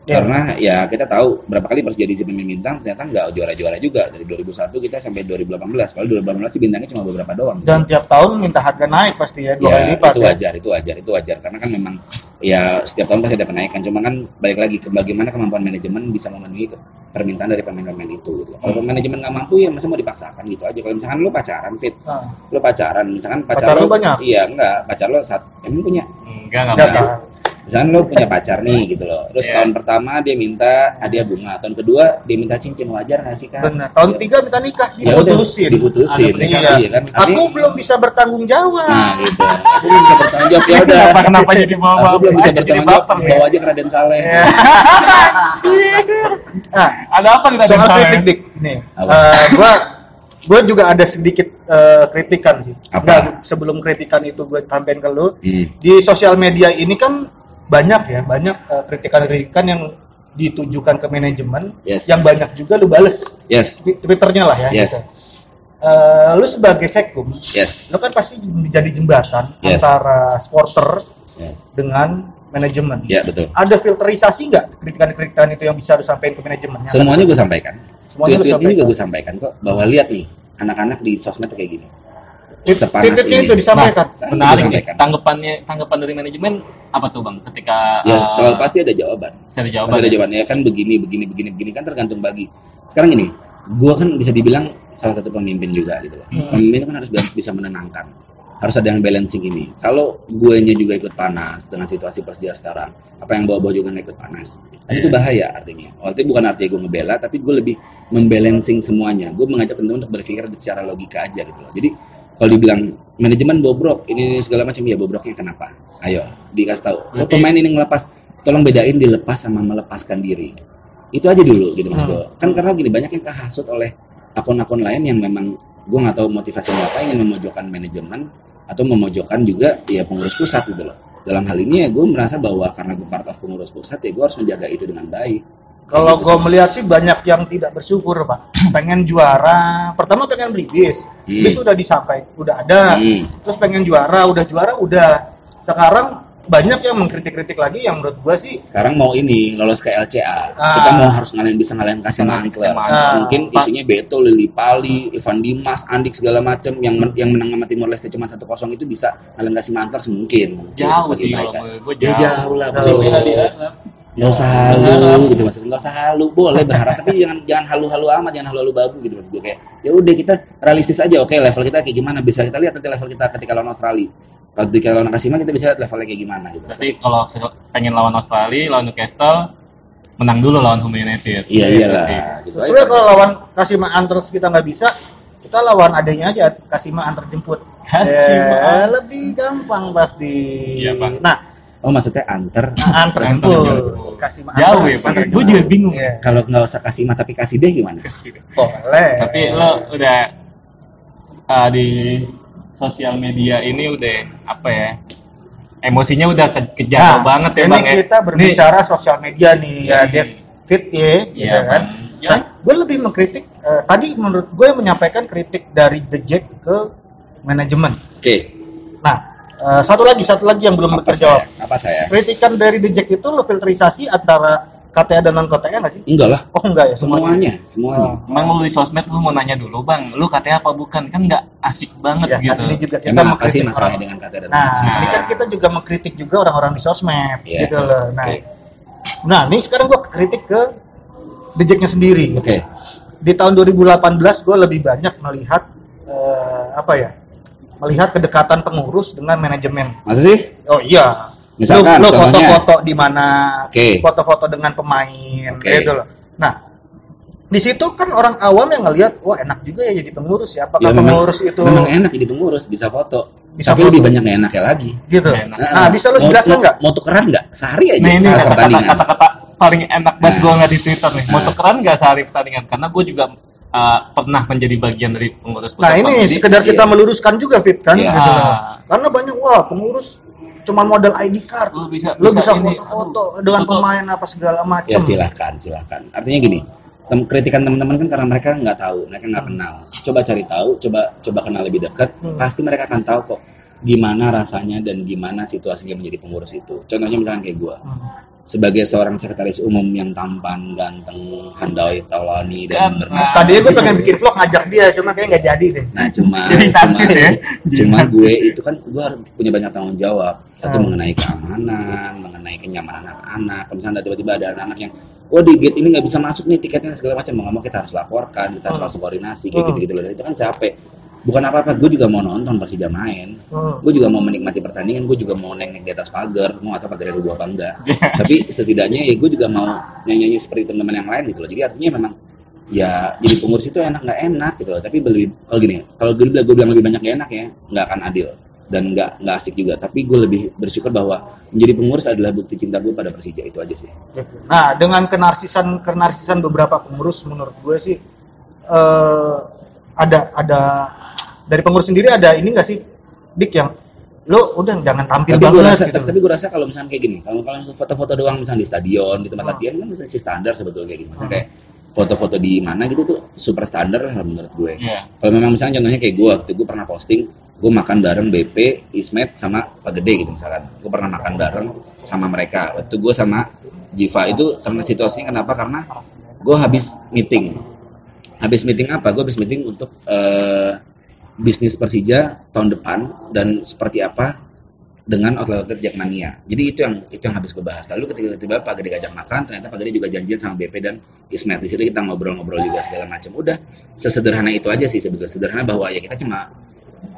S1: Ya.
S3: Karena ya kita tahu berapa kali Persija diisi pemain bintang ternyata nggak juara-juara juga dari 2001 kita sampai 2018. Kalau 2018 sih bintangnya cuma beberapa doang.
S1: dan tiap tahun minta harga naik pasti ya dua
S3: Ya,
S1: kali lipat
S3: itu
S1: ya.
S3: wajar, itu wajar, itu wajar karena kan memang ya setiap tahun pasti ada kenaikan. Cuma kan balik lagi ke bagaimana kemampuan manajemen bisa memenuhi permintaan dari pemain-pemain itu. Gitu. Kalau manajemen nggak mampu ya masa mau dipaksakan gitu aja. Kalau misalkan lu pacaran fit,
S1: Nah,
S3: lu pacaran, misalkan
S1: Pacar
S3: pacar,
S1: lu banyak?
S3: Iya enggak, pacar lu saat emang punya.
S2: enggak enggak
S1: enggak
S2: banyak.
S1: Kan?
S3: Misalkan lu punya pacar nih gitu loh. Terus
S2: Iya.
S3: tahun pertama dia minta hadiah bunga, tahun kedua dia minta cincin wajar nggak sih kan?
S1: Benar. Tahun
S3: Ya.
S1: tiga minta nikah
S3: Ya
S1: diputusin.
S3: diputusin.
S1: Iya.
S3: Iya kan?
S1: Aku
S3: Artinya-
S1: belum bisa bertanggung jawab.
S3: Nah gitu. Aku belum bisa bertanggung jawab ya udah.
S2: kenapa kenapa jadi bawa
S3: Aku belum bisa
S2: jadi
S3: bertanggung jawab.
S2: nih
S3: Bawa aja ke Raden Saleh.
S1: Iya. Nah,
S2: ada apa nih misalnya?
S1: kritik dik nih. Eh, gua gua juga ada sedikit eh, kritikan sih.
S3: Apa?
S1: Nggak, sebelum kritikan itu gue tambahin ke lu.
S3: Hmm.
S1: Di sosial media ini kan banyak ya, banyak eh, kritikan-kritikan yang ditujukan ke manajemen
S3: Yes.
S1: yang banyak juga lu bales
S3: Yes.
S1: Twi- Twitternya lah ya.
S3: Yes.
S1: gitu. Eh, lu sebagai sekum,
S3: Yes.
S1: lu kan pasti menjadi jembatan
S3: Yes.
S1: antara supporter
S3: Yes.
S1: dengan manajemen.
S3: Ya betul.
S1: Ada filterisasi nggak kritikan-kritikan itu yang bisa lu sampaikan ke manajemen?
S3: Semuanya gue sampaikan.
S1: Semuanya lu
S3: Tweet-tweetnya juga
S1: sampaikan.
S3: gue sampaikan kok. Bahwa lihat nih anak-anak di sosmed kayak gini. Sepanas
S1: titiknya
S3: ini.
S1: itu disampaikan.
S3: Saya
S2: menarik nih tanggapannya tanggapan dari manajemen apa tuh bang ketika
S3: Ya
S2: eh,
S3: selalu pasti ada jawaban.
S2: saya ada jawaban
S3: Pasti ada
S2: ya?
S3: jawabannya kan begini, begini, begini, begini kan tergantung bagi. Sekarang gini, gue kan bisa dibilang salah satu pemimpin juga gitu loh.
S1: Hmm.
S3: Pemimpin kan harus bisa menenangkan. Harus ada yang balancing ini. Kalau gue juga ikut panas dengan situasi Persija sekarang, apa yang bawa-bawa juga ikut panas. Kan itu
S2: Iya.
S3: bahaya artinya. Artinya bukan artinya gue ngebela, tapi gue lebih membalancing semuanya. Gue mengajak teman-teman untuk berpikir secara logika aja gitu loh. Jadi kalau dibilang manajemen bobrok, ini, ini segala macam ya bobroknya kenapa? Ayo dikasih tahu.
S2: Berarti-
S3: pemain ini ngelepas, tolong bedain dilepas sama melepaskan diri. Itu aja dulu gitu mas
S1: Hmm.
S3: Kan karena gini banyak yang kehasut oleh akun-akun lain yang memang gue nggak tahu motivasinya apa ingin memojokkan manajemen atau memojokkan juga ya pengurus pusat gitu loh. Dalam hal ini ya gue merasa bahwa karena gue part of pengurus pusat ya gue harus menjaga itu dengan baik.
S1: Kalau
S3: Gitu
S1: gue melihat sih banyak yang tidak bersyukur pak. Pengen juara, pertama pengen beli bis,
S3: Hmm.
S1: bis udah disampaikan, udah ada.
S3: Hmm.
S1: Terus pengen juara, udah juara, udah. Sekarang banyak yang mengkritik-kritik lagi yang menurut gue sih
S3: sekarang mau ini lolos ke LCA
S1: Ah.
S3: kita mau harus ngalahin bisa ngalahin kasih Antlers
S1: Ah.
S3: mungkin isunya Beto Lili Pali Ivan Dimas Andik segala macam yang men- yang menang sama Timor Leste cuma 1-0 itu bisa ngalahin kasih Antlers mungkin, mungkin
S2: jauh sih kalau gue
S3: ya jauh lah
S1: Jauh.
S3: bro
S2: nggak
S3: nggak usah halu gitu maksudnya nggak usah halu boleh berharap tapi jangan jangan halu-halu amat jangan halu-halu babu gitu maksud gue kayak ya udah kita realistis aja oke level kita kayak gimana bisa kita lihat nanti level kita ketika lawan Australia kalau ketika lawan Kasima kita bisa lihat levelnya kayak gimana gitu
S2: berarti kalau pengen lawan Australia lawan Newcastle menang dulu lawan Home United
S3: iya
S2: Gitu
S3: iyalah
S2: sih.
S3: gitu aja.
S1: kalau lawan Kasima Antlers kita nggak bisa, kita lawan adanya aja Kasima antar jemput.
S2: Kasima.
S1: Eh, lebih gampang pasti.
S2: Iya, Bang.
S1: Nah,
S3: oh maksudnya anter
S1: antar
S2: Antar
S1: jemput.
S2: jemput.
S1: Kasima
S2: jauh ya
S1: antar
S2: Pak gue juga bingung
S1: Iya.
S3: kalau nggak usah kasih mah tapi kasih deh gimana
S1: Boleh.
S2: tapi lo udah uh, di sosial media ini udah apa ya emosinya udah ke kejar banget ya
S1: Nah, ini
S2: bang ya
S1: kita berbicara sosial media nih ya
S2: Hmm.
S1: David ya,
S2: Iya,
S1: gitu kan.
S2: Ya.
S1: gue lebih mengkritik eh, tadi menurut gue yang menyampaikan kritik dari The Jack ke manajemen.
S3: Oke.
S1: Nah, eh, satu lagi satu lagi yang belum
S3: Apa
S1: terjawab.
S3: saya? Apa saya?
S1: Kritikan dari Jack itu lo filterisasi antara KTA dan non KTA nggak sih?
S3: Enggak lah.
S1: Oh enggak ya
S3: Semuanya, semuanya.
S1: Oh.
S2: Emang lu di sosmed lu mau nanya dulu bang, lu katanya apa bukan kan nggak asik banget
S1: Ya,
S2: gitu.
S1: kan ini juga kita
S3: Emang apa sih
S1: mengkritik
S3: masalahnya dengan kata dan
S1: Nah,
S2: Nah.
S1: ini kan kita juga mengkritik juga orang-orang di sosmed
S3: Iya.
S1: gitu loh. Nah,
S3: Oke.
S1: nah ini sekarang gue kritik ke The Jack-nya sendiri.
S3: Oke.
S1: Di tahun 2018 gue lebih banyak melihat eh, apa ya? Melihat kedekatan pengurus dengan manajemen.
S3: Masa sih?
S1: Oh iya.
S3: Misalkan,
S1: lo, foto-foto di mana,
S3: Oke.
S1: foto-foto dengan pemain,
S3: Oke.
S1: gitu loh. Nah, di situ kan orang awam yang ngelihat, wah enak juga ya jadi pengurus ya. Apakah
S3: Ya, memang-
S1: pengurus itu
S3: Memang enak jadi pengurus, bisa foto.
S1: Bisa
S3: Tapi
S1: foto.
S3: lebih banyak nggak enaknya lagi.
S1: gitu?
S2: Enak.
S1: Nah, bisa lo
S3: Mau-
S1: jelaskan
S3: mau-
S1: nggak?
S3: Mau tukeran nggak? Sehari aja.
S2: Nah ini kata-kata
S3: pertandingan.
S2: kata-kata paling enak banget
S3: Nah.
S2: gue nggak di Twitter nih. Mau
S3: Nah.
S2: tukeran nggak sehari pertandingan? Karena gue juga uh, pernah menjadi bagian dari pengurus
S1: Nah
S2: pusat
S1: ini
S2: Pamedi.
S1: sekedar kita
S3: iya.
S1: meluruskan juga Fit kan,
S3: Iya.
S1: gitu loh. Karena banyak wah pengurus cuma modal ID card,
S2: Lu bisa
S1: lo bisa
S2: ini,
S1: foto-foto dengan
S2: foto.
S1: pemain apa segala macam.
S3: Ya silahkan, silahkan. Artinya gini, tem- kritikan teman-teman kan karena mereka nggak tahu, mereka nggak kenal. Coba cari tahu, coba coba kenal lebih dekat,
S1: Hmm.
S3: pasti mereka akan tahu kok gimana rasanya dan gimana situasinya menjadi pengurus itu. Contohnya misalkan kayak gua,
S1: Hmm.
S3: sebagai seorang sekretaris umum yang tampan, ganteng, handai, taulani dan
S2: Kan,
S3: bermata.
S1: Tadinya gue pengen bikin vlog ngajak dia, cuma kayaknya nggak jadi deh.
S3: Nah cuma
S2: Jadi tansis
S3: cuma,
S2: ya.
S3: cuma gue itu kan gue harus punya banyak tanggung jawab. Satu
S1: Hmm.
S3: mengenai keamanan, mengenai kenyamanan anak-anak. Kalau misalnya tiba-tiba ada anak-anak yang, oh di gate ini nggak bisa masuk nih tiketnya segala macam, mau nggak mau kita harus laporkan, kita harus
S1: Hmm.
S3: langsung koordinasi kayak
S1: Hmm.
S3: gitu-gitu loh. Dan itu kan capek. Bukan apa-apa, gue juga mau nonton Persija main.
S1: Hmm.
S3: Gue juga mau menikmati pertandingan, gue juga mau naik-naik di atas pagar, mau atau pagar dua apa enggak. Tapi setidaknya ya gue juga mau nyanyi-nyanyi seperti teman-teman yang lain gitu loh. Jadi artinya memang ya jadi pengurus itu enak nggak enak gitu loh. Tapi lebih kalau gini, kalau gue bilang gue bilang lebih banyak nggak enak ya, nggak akan adil dan nggak nggak asik juga. Tapi gue lebih bersyukur bahwa menjadi pengurus adalah bukti cinta gue pada Persija itu aja sih.
S1: Nah, dengan kenarsisan kenarsisan beberapa pengurus menurut gue sih eh ada ada dari pengurus sendiri ada ini nggak sih Dik yang lo udah jangan tampil
S3: tapi
S1: banget
S3: rasa
S1: gitu.
S3: tapi gue rasa kalau misalnya kayak gini kalau kalau foto-foto doang misalnya di stadion di tempat
S1: Hmm.
S3: latihan kan masih standar sebetulnya kayak gitu misalnya kayak foto-foto di mana gitu tuh super standar lah menurut gue.
S2: Iya.
S3: kalau memang misalnya contohnya kayak gue waktu gue pernah posting gue makan bareng BP Ismet sama Pak Gede gitu misalkan. Gue pernah makan bareng sama mereka. Waktu gue sama Jiva itu karena situasinya kenapa? Karena gue habis meeting. Habis meeting apa? Gue habis meeting untuk eh, bisnis Persija tahun depan dan seperti apa dengan outlet-outlet Jackmania. Jadi itu yang itu yang habis gue bahas. Lalu ketika tiba-tiba Pak Gede ngajak makan, ternyata Pak Gede juga janjian sama BP dan Ismet. Di situ kita ngobrol-ngobrol juga segala macam. Udah sesederhana itu aja sih sebetulnya. Sederhana bahwa ya kita cuma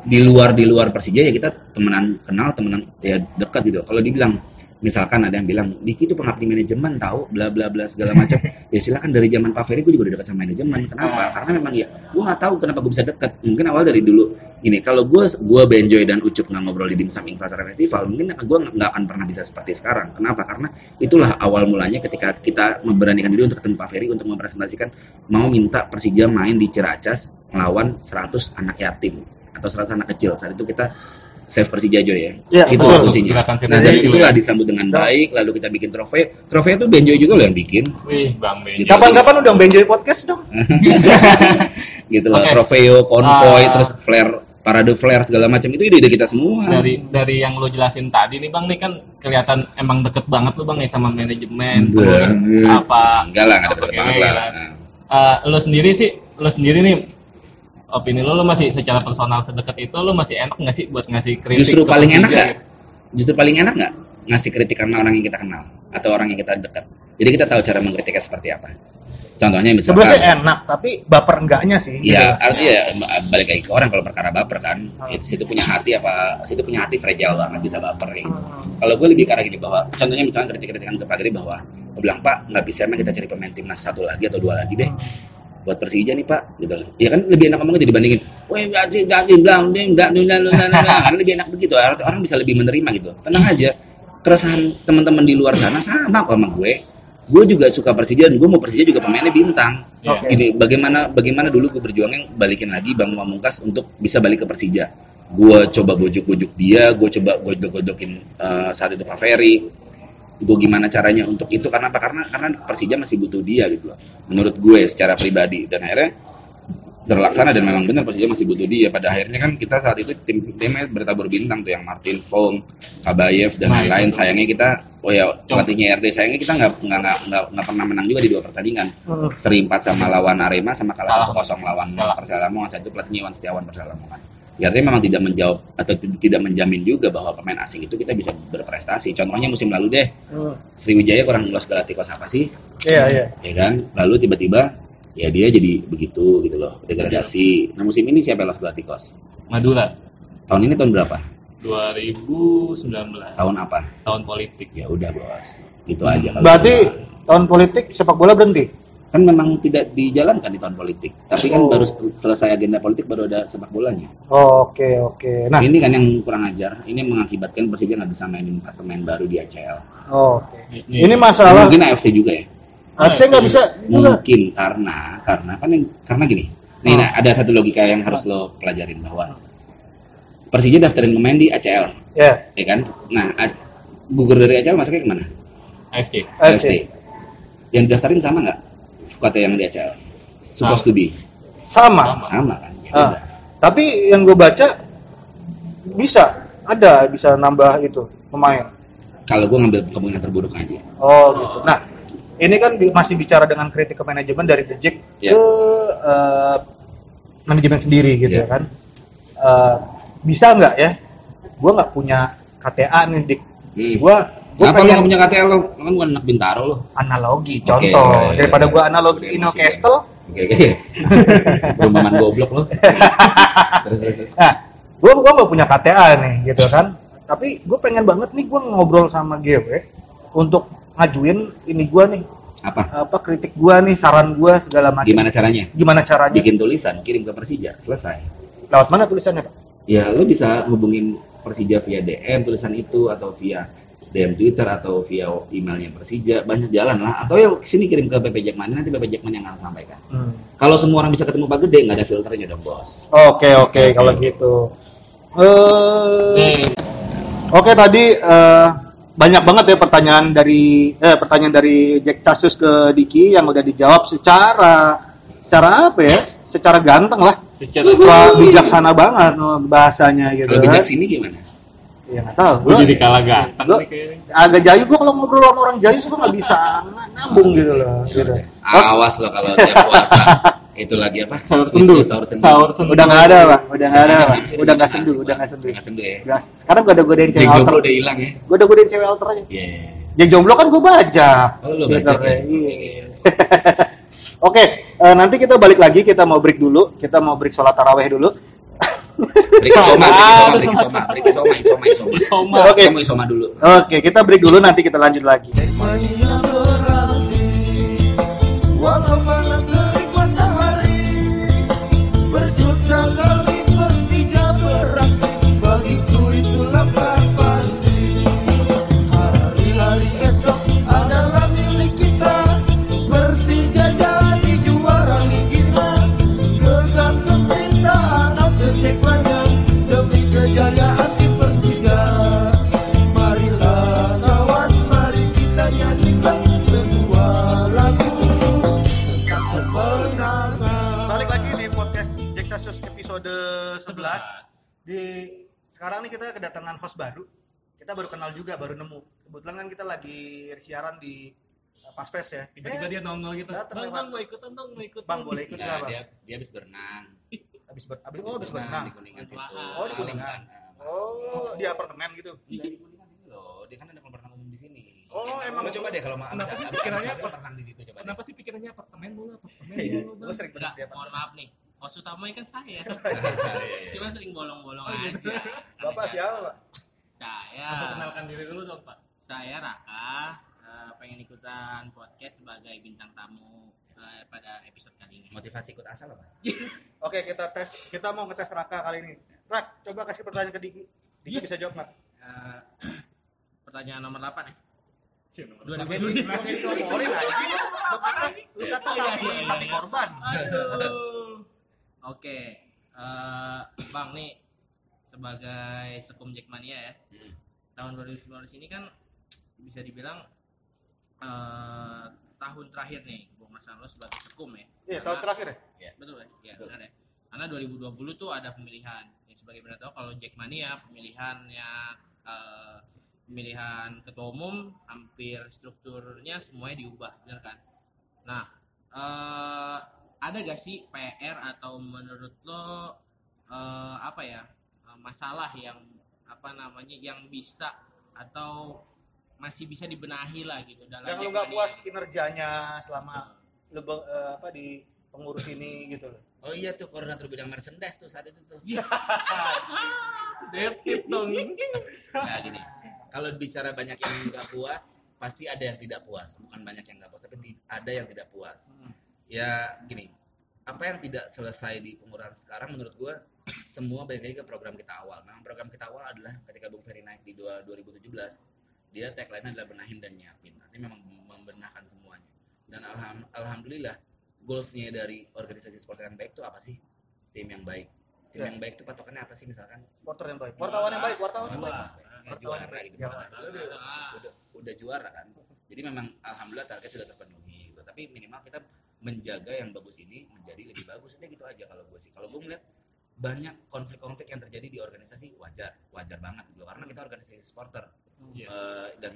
S3: di luar di luar Persija ya kita temenan kenal temenan ya dekat gitu. Kalau dibilang misalkan ada yang bilang Diki itu pengabdi manajemen tahu bla bla bla segala macam. Ya silakan dari zaman Pak Ferry gue juga udah dekat sama manajemen. Kenapa? Karena memang ya gue nggak tahu kenapa gue bisa dekat mungkin awal dari dulu ini kalau gue gue Benjoy dan Ucup nggak ngobrol di Dimsum Infrastruktur Festival mungkin gue nggak akan pernah bisa seperti sekarang. Kenapa? Karena itulah awal mulanya ketika kita memberanikan diri untuk ketemu Pak Ferry untuk mempresentasikan mau minta Persija main di Ciracas melawan 100 anak yatim atau 100 anak kecil. Saat itu kita save Persija Joy ya
S1: Iya,
S3: itu
S1: betul.
S3: kuncinya nah dari
S2: Persija
S3: situlah
S2: Joy.
S3: disambut dengan baik lalu kita bikin trofeo trofeo itu Benjoy juga loh yang bikin
S2: Wih, Bang Benjo.
S3: Gitu.
S1: Kapan-kapan udah Benjoy podcast dong.
S3: gitu loh
S2: Oke.
S3: trofeo konvoy
S2: Ah.
S3: terus flare parade flare segala macam itu ide-ide kita semua
S2: dari dari yang lo jelasin tadi nih bang nih kan kelihatan emang deket banget lo bang nih sama manajemen terus apa
S3: enggak lah nggak ada
S2: Oke,
S3: banget lah. Nah.
S2: Eh, lo sendiri sih lo sendiri nih opini lo lo masih secara personal sedekat itu lo masih enak nggak sih buat ngasih kritik
S3: justru paling enak nggak
S2: gitu?
S3: justru paling enak nggak ngasih kritik karena orang yang kita kenal atau orang yang kita dekat jadi kita tahu cara mengkritiknya seperti apa contohnya misalkan
S1: Sebenarnya sih enak, tapi baper enggaknya sih. gitu.
S3: Ya, artinya ya, balik lagi ke orang kalau perkara baper kan,
S1: Hmm.
S3: itu situ punya hati apa, situ punya hati fragile banget bisa baper gitu.
S1: Hmm.
S3: Kalau gue lebih arah gini bahwa, contohnya misalnya kritik-kritikan ke Pak Giri bahwa, gue bilang Pak nggak bisa emang kita cari pemain timnas satu lagi atau dua lagi deh, buat Persija nih Pak, gitu loh. Ya kan lebih enak ngomongnya dibandingin, wah jadi jadi bilang dia nggak nunda nunda nunda, karena lebih enak begitu. Orang orang bisa lebih menerima gitu. Tenang aja, keresahan teman-teman di luar sana sama kok sama gue. Gue juga suka Persija dan gue mau Persija juga pemainnya bintang.
S2: Iya.
S3: Gini, bagaimana bagaimana dulu gue berjuangnya balikin lagi Bang Pamungkas untuk bisa balik ke Persija. Gue coba bujuk-bujuk dia, gue coba godok-godokin eh, saat itu Pak Ferry. Gue gimana caranya untuk itu? Karena apa? Karena karena Persija masih butuh dia gitu loh. Menurut gue secara pribadi. Dan akhirnya terlaksana dan memang benar Persija masih butuh dia. Pada akhirnya kan kita saat itu tim timnya bertabur bintang tuh yang Martin Fong, Kabayev dan
S2: Nah,
S3: lain-lain.
S2: itu.
S3: sayangnya kita oh ya pelatihnya RD sayangnya kita nggak nggak nggak nggak pernah menang juga di dua pertandingan.
S1: Hmm.
S3: seri empat sama lawan Arema sama kalah satu kosong lawan. Persela Lamongan saat itu pelatihnya Iwan Setiawan Persela Lamongan artinya memang tidak menjawab atau tidak menjamin juga bahwa pemain asing itu kita bisa berprestasi. Contohnya musim lalu deh.
S1: Hmm.
S3: Sriwijaya kurang lolos Galacticos apa sih?
S1: Iya, iya.
S3: ya kan? Lalu tiba-tiba ya dia jadi begitu gitu loh. Degradasi. Nah musim ini siapa yang lolos Galacticos
S2: Madura.
S3: Tahun ini tahun berapa?
S2: 2019
S3: tahun apa?
S2: Tahun politik.
S3: ya udah bos. Gitu aja kalau
S1: Berarti tahun politik sepak bola berhenti.
S3: Kan memang tidak dijalankan di tahun politik tapi kan
S1: Oh.
S3: baru sel- selesai agenda politik baru ada sepak bolanya
S1: Oh, Oke, oke. Nah,
S3: ini kan yang kurang ajar ini mengakibatkan Persija nggak bisa mainin empat pemain baru di ACL
S1: oh, oke.
S2: Ini-
S1: Ini masalah
S3: mungkin AFC juga ya
S1: AFC nggak bisa juga.
S3: mungkin karena karena kan yang, karena gini nih
S1: Oh.
S3: nah, ada satu logika yang harus lo pelajarin bahwa Persija daftarin pemain di ACL
S1: Ya,
S3: ya kan nah gugur dari ACL masuknya ke mana
S2: AFC.
S1: AFC.
S3: yang daftarin sama nggak skuad yang di ACL supposed to be
S1: Sama.
S3: sama kan ya
S1: Ah. Tapi yang gue baca bisa ada bisa nambah itu pemain.
S3: kalau gue ngambil kemungkinan terburuk aja
S1: Oh gitu. Nah, ini kan masih bicara dengan kritik ke manajemen dari The Jack
S3: Ya.
S1: ke eh, manajemen sendiri gitu
S3: Ya.
S1: ya kan. Eh, bisa nggak ya? Gue nggak punya KTA nih dik.
S3: Hmm.
S1: Gue gue
S3: Kenapa lu
S1: pengen
S3: gak punya KTL lo? Lo kan bukan anak Bintaro lo.
S1: analogi contoh
S3: iya,
S1: daripada gue analogi Ino Castle.
S3: Oke oke. Perumahan goblok lo. terus terus. terus.
S1: Nah, gue gua nggak punya KTA nih gitu kan. Tapi gue pengen banget nih gue ngobrol sama GW untuk ngajuin ini gue nih
S3: Apa?
S1: apa kritik gue nih saran gue segala macam.
S3: Gimana caranya?
S1: Gimana caranya?
S3: Bikin tulisan, kirim ke Persija, selesai.
S1: Lewat mana tulisannya pak?
S3: Ya lo bisa hubungin Persija via DM tulisan itu atau via DM Twitter atau via emailnya Persija banyak jalan lah atau ya sini kirim ke PP Jackman nanti PP Jackman yang akan sampaikan.
S1: Hmm.
S3: Kalau semua orang bisa ketemu Pak Gede nggak ada filternya dong bos.
S1: Oke oke kalau gitu. Eh,
S2: Nih,
S1: Oke tadi eh, banyak banget ya pertanyaan dari eh, pertanyaan dari Jack Casus ke Diki yang udah dijawab secara secara apa ya? Secara ganteng lah.
S2: secara
S1: bijaksana banget bahasanya gitu.
S3: Kalau bijak sini gimana?
S1: Ya nggak tahu.
S2: gue
S1: Gua
S2: jadi kalah ganteng
S1: gua-
S2: nih kayaknya.
S1: agak jayu gua kalau ngobrol sama orang jayu gua nggak bisa ng- nyambung gitu loh. Gitu.
S3: Awas lo kalau tiap puasa itu lagi apa?
S2: Sahur sendu.
S3: Sahur sendu.
S2: Sahur sendu.
S1: Udah nggak ada pak, udah nggak ada pak, udah nggak sendu, udah nggak sendu.
S3: Nggak sendu ya.
S1: Sekarang gua udah godain cewek
S3: jomblo
S1: alter.
S3: udah hilang ya.
S1: Gua udah godain cewek alter aja.
S3: Iya.
S1: Jack jomblo kan gua baca.
S3: Oh lo baca
S1: Gitu,
S3: ya?
S1: iya. Oke, eh, nanti kita balik lagi. Kita mau break dulu. Kita mau break sholat taraweh dulu.
S3: Break soma,
S2: Ah,
S3: break soma, break soma, break soma, isoma, isoma.
S2: Isoma.
S1: Oke.
S3: Kamu isoma dulu.
S1: Oke, kita break dulu. Nanti kita lanjut lagi.
S4: Walau
S1: Di sekarang nih kita kedatangan host baru. Kita baru kenal juga, baru nemu. Kebetulan kan kita lagi siaran di uh, Pasfest ya.
S2: Tiba-tiba
S1: Eh,
S2: dia nongol gitu. Bang,
S1: lewat.
S2: bang, mau ikutan dong, mau ikutan.
S1: Bang boleh ikut
S3: Ya,
S1: nggak bang?
S3: dia dia habis berenang.
S1: Habis ber, habis, oh habis berenang.
S3: di Kuningan situ.
S1: Oh di Kuningan. Oh di apartemen gitu.
S3: Iya di Kuningan sini loh. Dia kan ada kolam renang umum di sini.
S1: Oh emang
S3: coba deh kalau mau
S2: Kenapa sih pikirannya
S3: abis
S2: apa?
S3: maghrib renang di situ coba.
S2: Kenapa sih pikirannya apartemen mulu, apartemen
S1: Iya,
S2: mulu, bang?
S1: gue sering banget
S5: Enggak,
S1: di
S5: mohon
S1: apartemen.
S5: maaf nih. Host utamanya kan saya.
S3: Iya, iya.
S5: Cuma sering bolong-bolong aja.
S1: Oh, Bapak siapa pak?
S5: Saya.
S2: Aku kenalkan diri dulu dong, Pak.
S5: Saya Raka. eh, pengen ikutan podcast sebagai bintang tamu eh, pada episode kali ini.
S3: Motivasi ikut asal apa?
S1: Oke kita tes, kita mau ngetes Raka kali ini. Rak, coba kasih pertanyaan ke Diki. Diki bisa jawab nggak?
S5: Eh, pertanyaan nomor 8 ya.
S2: Cih, nomor
S5: Dua ribu
S1: ini ngomongin aja. Lu kata lu kata sapi sapi korban.
S5: Aduh. Oke, eh, Bang nih sebagai sekum Jackmania ya. Tahun 2019 ini kan bisa dibilang eh, tahun terakhir nih Bung Mas Anlo sebagai sekum ya.
S1: Iya,
S5: Karena-
S1: tahun terakhir ya?
S3: Ya.
S5: Betul ya, ya
S3: Betul.
S5: benar ya. Karena 2020 tuh ada pemilihan. Ya, sebagai benar tahu kalau Jackmania pemilihannya eh, pemilihan ketua umum hampir strukturnya semuanya diubah, benar kan? Nah, eh, ada gak sih PR atau menurut lo eh, apa ya eh, masalah yang apa namanya yang bisa atau masih bisa dibenahi lah gitu dalam
S1: Yang lu nggak puas
S5: ini?
S1: kinerjanya selama lu be- eh, apa di pengurus ini gitu loh.
S3: Oh iya tuh koordinator bidang merchandise tuh saat itu tuh.
S2: Detit dong.
S3: Nah gini, kalau bicara banyak yang nggak puas, pasti ada yang tidak puas. Bukan banyak yang nggak puas, tapi ada yang tidak puas. Ya gini, apa yang tidak selesai di pengurangan sekarang menurut gua semua balik lagi ke program kita awal. Memang program kita awal adalah ketika Bung Ferry naik di dua- 2017, dia tagline adalah benahin dan nyiapin. Artinya memang membenahkan semuanya. Dan alham- alhamdulillah goalsnya dari organisasi supporter yang baik itu apa sih? Tim yang baik. Tim
S1: Ya.
S3: yang baik itu patokannya apa sih misalkan?
S1: Supporter yang baik, wartawan yang baik, wartawan yang baik.
S3: Ya, juara gitu
S1: Ya,
S3: udah, udah, udah juara kan jadi memang alhamdulillah target sudah terpenuhi gitu. tapi minimal kita menjaga yang bagus ini menjadi lebih bagus udah gitu aja kalau gue sih kalau gue melihat banyak konflik-konflik yang terjadi di organisasi wajar wajar banget gitu karena kita organisasi supporter
S2: Iya.
S3: Eh, dan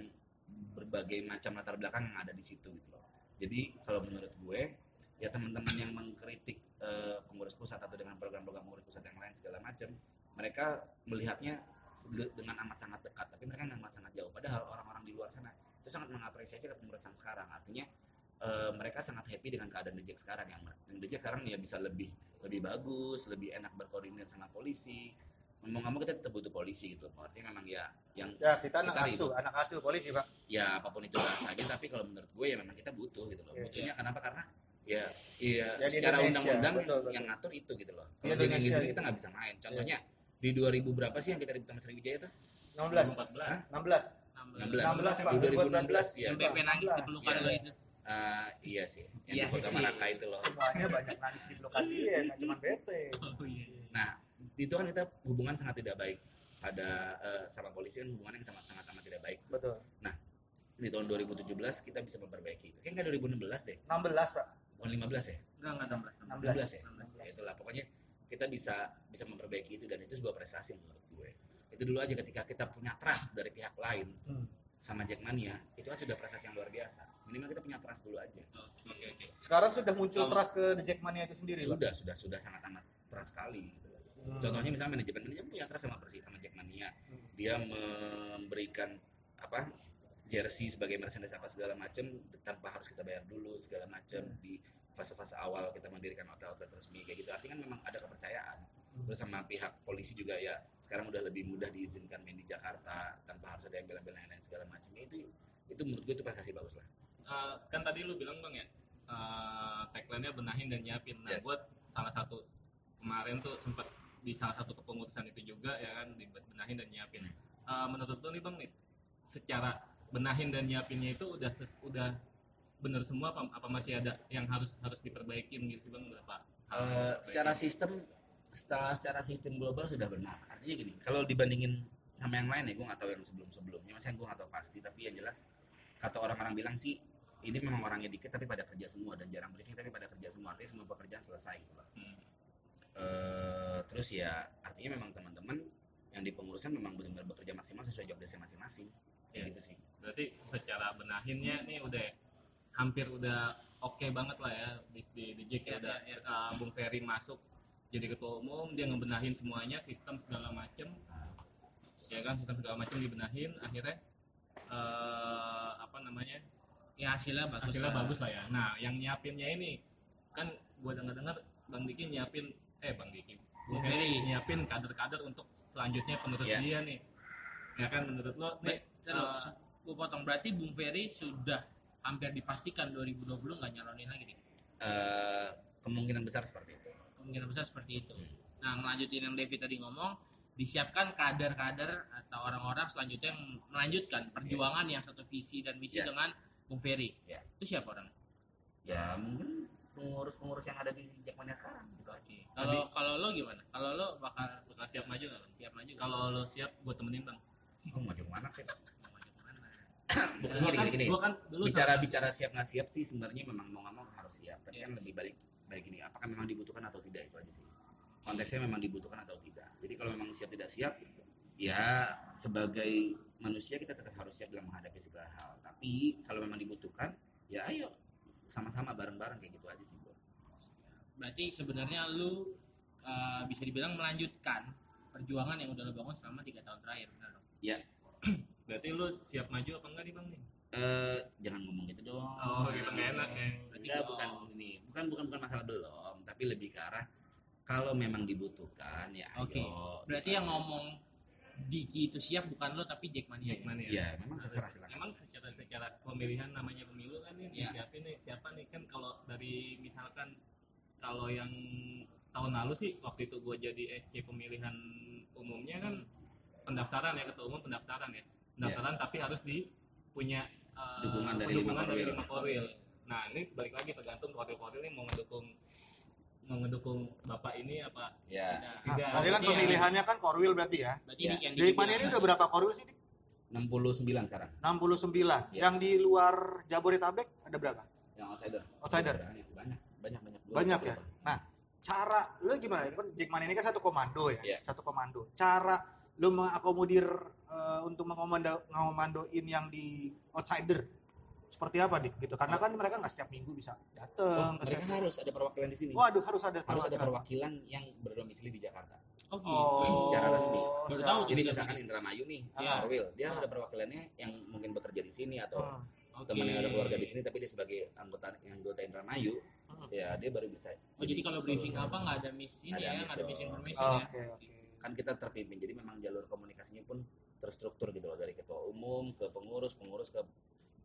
S3: berbagai macam latar belakang yang ada di situ gitu loh. Jadi kalau menurut gue ya teman-teman yang mengkritik eh, pengurus pusat atau dengan program-program pengurus pusat yang lain segala macam, mereka melihatnya dengan amat sangat dekat, tapi mereka amat sangat jauh. Padahal orang-orang di luar sana itu sangat mengapresiasi kepengurusan sekarang. Artinya eh, mereka sangat happy dengan keadaan The Jack sekarang yang yang The Jack sekarang ya bisa lebih lebih bagus, lebih enak berkoordinir sama polisi. Ngomong-ngomong kita tetap butuh polisi gitu. Artinya memang ya yang
S1: Ya, kita anak
S3: Kita
S1: asuh,
S3: ribut.
S1: anak asuh polisi, Pak.
S3: ya apa pun itu bahasanya tapi kalau menurut gue ya memang kita butuh gitu loh
S1: Iya,
S3: butuhnya kenapa karena ya iya
S1: Ya,
S3: secara undang-undang yang ngatur itu gitu loh kalau dia
S1: iya.
S3: kita nggak bisa main contohnya di 2000 berapa sih yang kita ribut sama Sriwijaya tuh
S1: 16.
S2: 14.
S1: 16.
S3: 16
S1: 16, Pak.
S3: di 2016 ya
S5: Sampai sampai nangis di pelukan
S3: Iya.
S5: lo itu.
S3: Ah, iya sih yang
S5: Iya
S3: di Kota. Malaka itu loh
S1: Semuanya banyak nangis di blokan dia, nggak cuma BP.
S5: Oh iya.
S3: nah itu kan kita hubungan sangat tidak baik pada eh, sama polisi kan hubungan yang sangat sangat amat tidak baik
S1: Betul.
S3: di tahun 2017 kita bisa memperbaiki itu nggak 2016 deh
S1: 16, Pak.
S3: bukan 15 ya
S5: Enggak enggak 16.
S1: 16.
S3: 16 ya? Ya itulah pokoknya kita bisa bisa memperbaiki itu dan itu sebuah prestasi menurut gue. Itu dulu aja ketika kita punya trust dari pihak lain
S1: Hmm.
S3: Sama Jackmania, itu kan sudah prestasi yang luar biasa. Minimal kita punya trust dulu aja.
S2: Oke oke.
S1: Sekarang sudah muncul
S2: Om.
S1: trust ke The Jackmania itu sendiri, Pak.
S3: Sudah sudah sudah sangat amat trust sekali. gitu loh.
S1: Hmm.
S3: Contohnya misalnya manajemen manajemen punya trust sama Persi sama Jackmania. Dia memberikan apa jersey sebagai merchandise apa segala macam tanpa harus kita bayar dulu segala macam di fase-fase awal kita mendirikan hotel-hotel resmi kayak gitu artinya kan memang ada kepercayaan terus sama pihak polisi juga ya sekarang udah lebih mudah diizinkan main di Jakarta tanpa harus ada yang bela-belain lain segala macam itu itu menurut gue itu prestasi bagus lah
S2: Eh, kan tadi lu bilang bang ya eh, tagline-nya benahin dan nyiapin. Nah,
S3: Yes.
S2: buat salah satu kemarin tuh sempat di salah satu kepengurusan itu juga ya kan dibenahin dan nyiapin. Eh, menurut lu nih bang nih secara benahin dan nyiapinnya itu udah udah bener semua apa, apa masih ada yang harus harus diperbaikin gitu sih bang berapa? harus
S3: secara sistem setelah secara sistem global sudah benar. Artinya gini kalau dibandingin sama yang lain ya gue nggak tahu yang sebelum sebelumnya masih gue nggak tahu pasti tapi yang jelas kata orang-orang bilang sih ini memang orangnya dikit tapi pada kerja semua dan jarang briefing tapi pada kerja semua. Artinya semua pekerjaan selesai gitu loh.
S2: Hmm.
S3: Eh, terus ya artinya memang teman-teman yang di pengurusan memang benar-benar bekerja maksimal sesuai job desk masing-masing. Kayak
S2: Iya.
S3: gitu sih.
S2: Berarti secara benahinnya nih udah hampir udah oke banget lah ya di di, di Jack ya ada
S5: iya,
S2: uh, Bung Ferry masuk jadi ketua umum dia ngebenahin semuanya sistem segala macem ya kan sistem segala macem dibenahin akhirnya eh, apa namanya
S5: Ya hasilnya bagus.
S2: hasilnya
S5: lah.
S2: bagus lah ya nah yang nyiapinnya ini kan gua dengar dengar Bang Diki nyiapin eh Bang Diki Bung Ferry nyiapin kader-kader untuk selanjutnya penerus
S3: Iya.
S2: dia nih ya kan menurut lo nih
S5: Terus,
S2: eh,
S5: gue potong berarti Bung Ferry sudah hampir dipastikan 2020 nggak nyalonin lagi nih.
S3: Eh, kemungkinan besar seperti itu
S5: Kemungkinan besar seperti itu. Nah, ngelanjutin yang Devi tadi ngomong, disiapkan kader-kader atau orang-orang selanjutnya yang melanjutkan perjuangan yang satu visi dan misi
S3: Iya.
S5: dengan Bung Ferry.
S3: Iya.
S5: Itu siapa orang?
S3: ya mungkin pengurus-pengurus yang ada di Jackmania sekarang gitu aja
S5: Oke. Kalau kalau lo gimana? Kalau lo bakal
S2: bakal siap maju nggak Bang?
S5: siap maju?
S2: Kalau lo siap, gue temenin bang.
S3: oh, mau ke mana
S5: sih maju?
S3: Bukan gini, gini,
S2: gua kan dulu
S3: bicara bicara siap nggak siap sih sebenarnya memang mau nggak mau harus siap tapi
S5: Iya.
S3: kan lebih balik balik gini apakah memang dibutuhkan atau tidak itu aja sih. Konteksnya memang dibutuhkan atau tidak. Jadi kalau memang siap tidak siap ya sebagai manusia kita tetap harus siap dalam menghadapi segala hal. Tapi kalau memang dibutuhkan ya ayo sama-sama bareng-bareng kayak gitu aja sih gua
S5: berarti sebenarnya lu uh, bisa dibilang melanjutkan perjuangan yang udah lo bangun selama tiga tahun terakhir benar dong?
S3: Ya.
S2: Berarti lu siap maju apa enggak nih bang nih
S3: eh, jangan ngomong gitu dong.
S2: Oh gitu nggak enak ya
S3: Enggak,
S5: belum.
S3: bukan ini. Bukan bukan bukan masalah belum tapi lebih ke arah kalau memang dibutuhkan ya ayo
S5: oke berarti
S3: gitu
S5: yang ngomong Diki itu siap bukan lo tapi Jackmania ya?
S2: Jackman ya
S3: ya memang terserah silakan.
S2: Emang secara secara pemilihan namanya pemilu kan nih
S5: Iya.
S2: siapa nih siapa nih? Kan kalau dari misalkan kalau yang tahun lalu sih waktu itu gue jadi SC pemilihan umumnya kan pendaftaran ya ketua umum pendaftaran ya. Pendaftaran tapi harus di punya eh,
S3: Dukungan dari lima
S2: dukungan dari
S3: korwil.
S2: lima korwil. Nah ini balik lagi tergantung korwil-korwil ini mau ngedukung mau ngedukung bapak ini apa
S3: ya
S5: Nah,
S2: tidak.
S1: Tadi kan pemilihannya kan korwil berarti ya.
S5: berarti
S3: Ya.
S5: Yang
S1: Mania ini
S5: bilang
S1: udah berapa korwil sih? Dik?
S3: 69 sekarang
S1: 69.
S3: Iya.
S1: Yang di luar Jabodetabek ada berapa?
S3: yang outsider
S1: Outsider.
S3: banyak banyak banyak banyak
S1: Banyak ya. Nah, cara lu gimana? Kan Jackman ini kan satu komando ya,
S3: Iya.
S1: satu komando. Cara lu mengakomodir eh, untuk mengomando mengomandoin yang di outsider seperti apa dik gitu karena kan mereka nggak setiap minggu bisa
S3: oh,
S1: datang ke
S3: mereka
S1: sesi.
S3: harus ada perwakilan di sini
S1: waduh harus ada
S3: harus ada
S1: perwakilan.
S3: yang berdomisili di Jakarta
S5: oh gitu
S1: oh
S3: Secara resmi.
S5: Baru tahu.
S3: jadi misalkan. Indramayu nih
S1: Ah.
S3: Korwil dia ada perwakilannya yang mungkin bekerja di sini atau
S1: Hmm.
S5: Oke.
S3: teman yang ada keluarga di sini tapi dia sebagai anggota anggota Indramayu
S1: Hmm.
S3: ya dia baru bisa
S5: oh jadi kalau briefing apa nggak ada miss ini
S3: Ada
S5: ya nggak ada miss information
S1: Oh,
S5: ya
S1: oke oke
S3: kan kita terpimpin. Jadi memang jalur komunikasinya pun terstruktur gitu loh dari ketua umum ke pengurus pengurus ke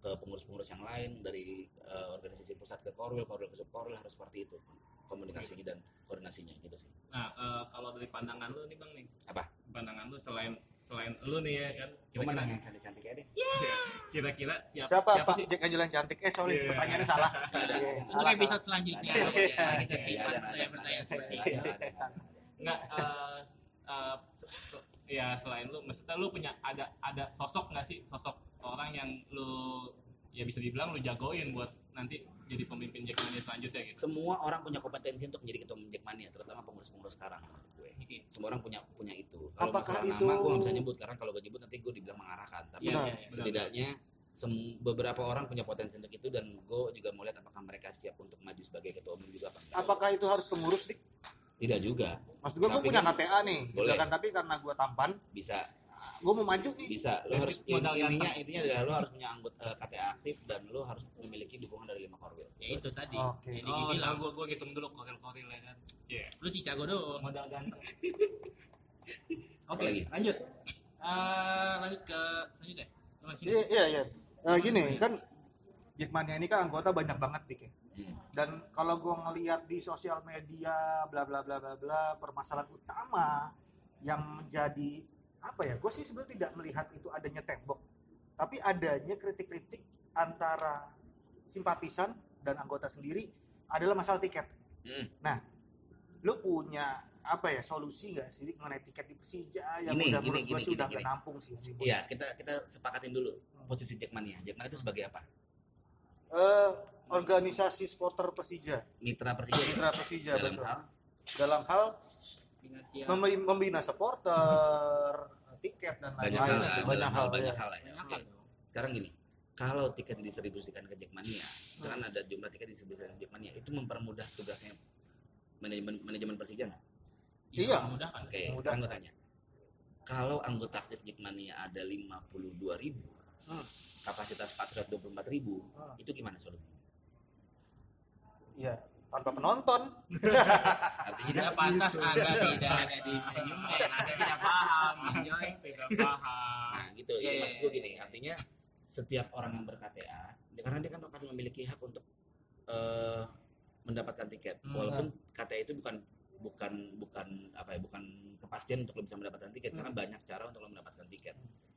S3: ke pengurus-pengurus yang lain dari eh, organisasi pusat ke korwil korwil ke subkorwil harus seperti itu komunikasinya dan koordinasinya gitu sih.
S2: Nah eh, kalau dari pandangan lu nih bang nih.
S3: Apa?
S2: Pandangan lu selain selain lu nih ya kan. Kira-kira
S3: yang cantik-cantik ya deh.
S2: Kira-kira siapa,
S1: siapa,
S2: siapa
S1: Pak?
S2: sih?
S1: Jack Angel yang cantik. Eh sorry
S2: Iya.
S1: pertanyaannya salah.
S3: Ada.
S1: Iya,
S5: untuk episode selanjutnya.
S3: Ada.
S5: oke, kita
S3: Iya, ada,
S5: simpan
S3: ada,
S5: pertanyaan-pertanyaan seperti
S3: ada,
S5: itu
S2: nggak se- se- ya selain lu maksudnya lu punya ada ada sosok nggak sih? Sosok orang yang lu ya bisa dibilang lu jagoin buat nanti jadi pemimpin Jackmania selanjutnya gitu?
S3: Semua orang punya kompetensi untuk menjadi ketua umum Jackmania terutama pengurus-pengurus sekarang menurut gue. Semua orang punya punya itu. Kalau
S1: Apakah itu-
S3: nama gue nggak bisa nyebut karena kalau gue nyebut nanti gue dibilang mengarahkan. Tapi
S1: Benar.
S5: iya, iya.
S3: setidaknya sem- beberapa orang punya potensi untuk itu dan gue juga mau lihat apakah mereka siap untuk maju sebagai ketua umum juga apa enggak.
S1: Apakah itu harus pengurus dik
S3: tidak juga.
S1: Maksud gue gue
S3: Tapi
S1: punya
S3: kan
S1: KTA nih gitu
S3: boleh.
S1: kan tapi karena gue tampan
S3: bisa.
S1: gue mau maju nih.
S3: Bisa. Lo
S2: Jadi
S3: harus
S2: modal
S3: intinya intinya adalah lo harus punya anggota eh, KTA aktif dan lo harus memiliki dukungan dari lima korwil.
S5: Ya itu tadi.
S1: Oke.
S5: yang Diki
S2: oh
S5: bilang
S2: nah, gua gua hitung dulu koril-koril ya kan. Cie.
S5: lu Cicago doang.
S2: Modal ganteng.
S5: Oke
S3: Apalagi?
S5: lanjut. Eh, lanjut ke selanjutnya.
S1: Iya iya iya. Eh, gini kan Jackmania ini kan anggota banyak banget dik ya
S3: Hmm.
S1: Dan kalau gue ngelihat di sosial media bla bla bla bla bla permasalahan utama yang menjadi apa ya gue sih sebenarnya tidak melihat itu adanya tembok tapi adanya kritik-kritik antara simpatisan dan anggota sendiri adalah masalah tiket
S3: Hmm.
S1: nah lu punya apa ya solusi nggak sih mengenai tiket di Persija yang
S3: Gini,
S1: udah
S3: gini, gini,
S1: sih udah
S3: gini,
S1: nampung sih.
S3: Iya, kita kita sepakatin dulu posisi Jackmania. Jackmania itu sebagai apa?
S1: Eh, organisasi supporter Persija
S3: Mitra Persija.
S1: Mitra Persija
S3: dalam
S1: betul
S3: hal
S1: dalam hal
S5: Finansial.
S1: Mem- membina supporter, tiket dan
S3: banyak
S1: lain-lain
S3: hal,
S1: sih,
S3: lah,
S1: banyak
S3: dalam
S1: hal,
S3: banyak
S1: ya.
S3: hal ya.
S5: Banyak hal dong.
S3: Sekarang gini, kalau tiket didistribusikan ke Jackmania, kan ada jumlah tiket didistribusikan ke Jackmania, itu mempermudah tugasnya manajemen manajemen Persija nggak?
S1: Iya.
S5: memudahkan
S3: Oke,
S1: Mudah.
S3: sekarang gue tanya. Kalau anggota aktif Jackmania ada 52 ribu,
S1: Hmm.
S3: kapasitas Patriot 24 ribu,
S1: Hmm.
S3: itu gimana solusinya?
S1: Iya, tanpa penonton.
S3: Artinya
S5: tidak pantas anda tidak ada di manajemen anda tidak paham. enjoy.
S2: Tidak paham.
S3: Nah gitu,
S5: Iya,
S3: jadi
S5: iya,
S3: maksud gue
S5: iya,
S3: gini, artinya setiap orang yang ber-KTA, karena dia kan akan memiliki hak untuk eh, mendapatkan tiket,
S5: Hmm.
S3: walaupun KTA itu bukan bukan bukan apa ya, bukan kepastian untuk lo bisa mendapatkan tiket, karena banyak cara untuk lo mendapatkan tiket.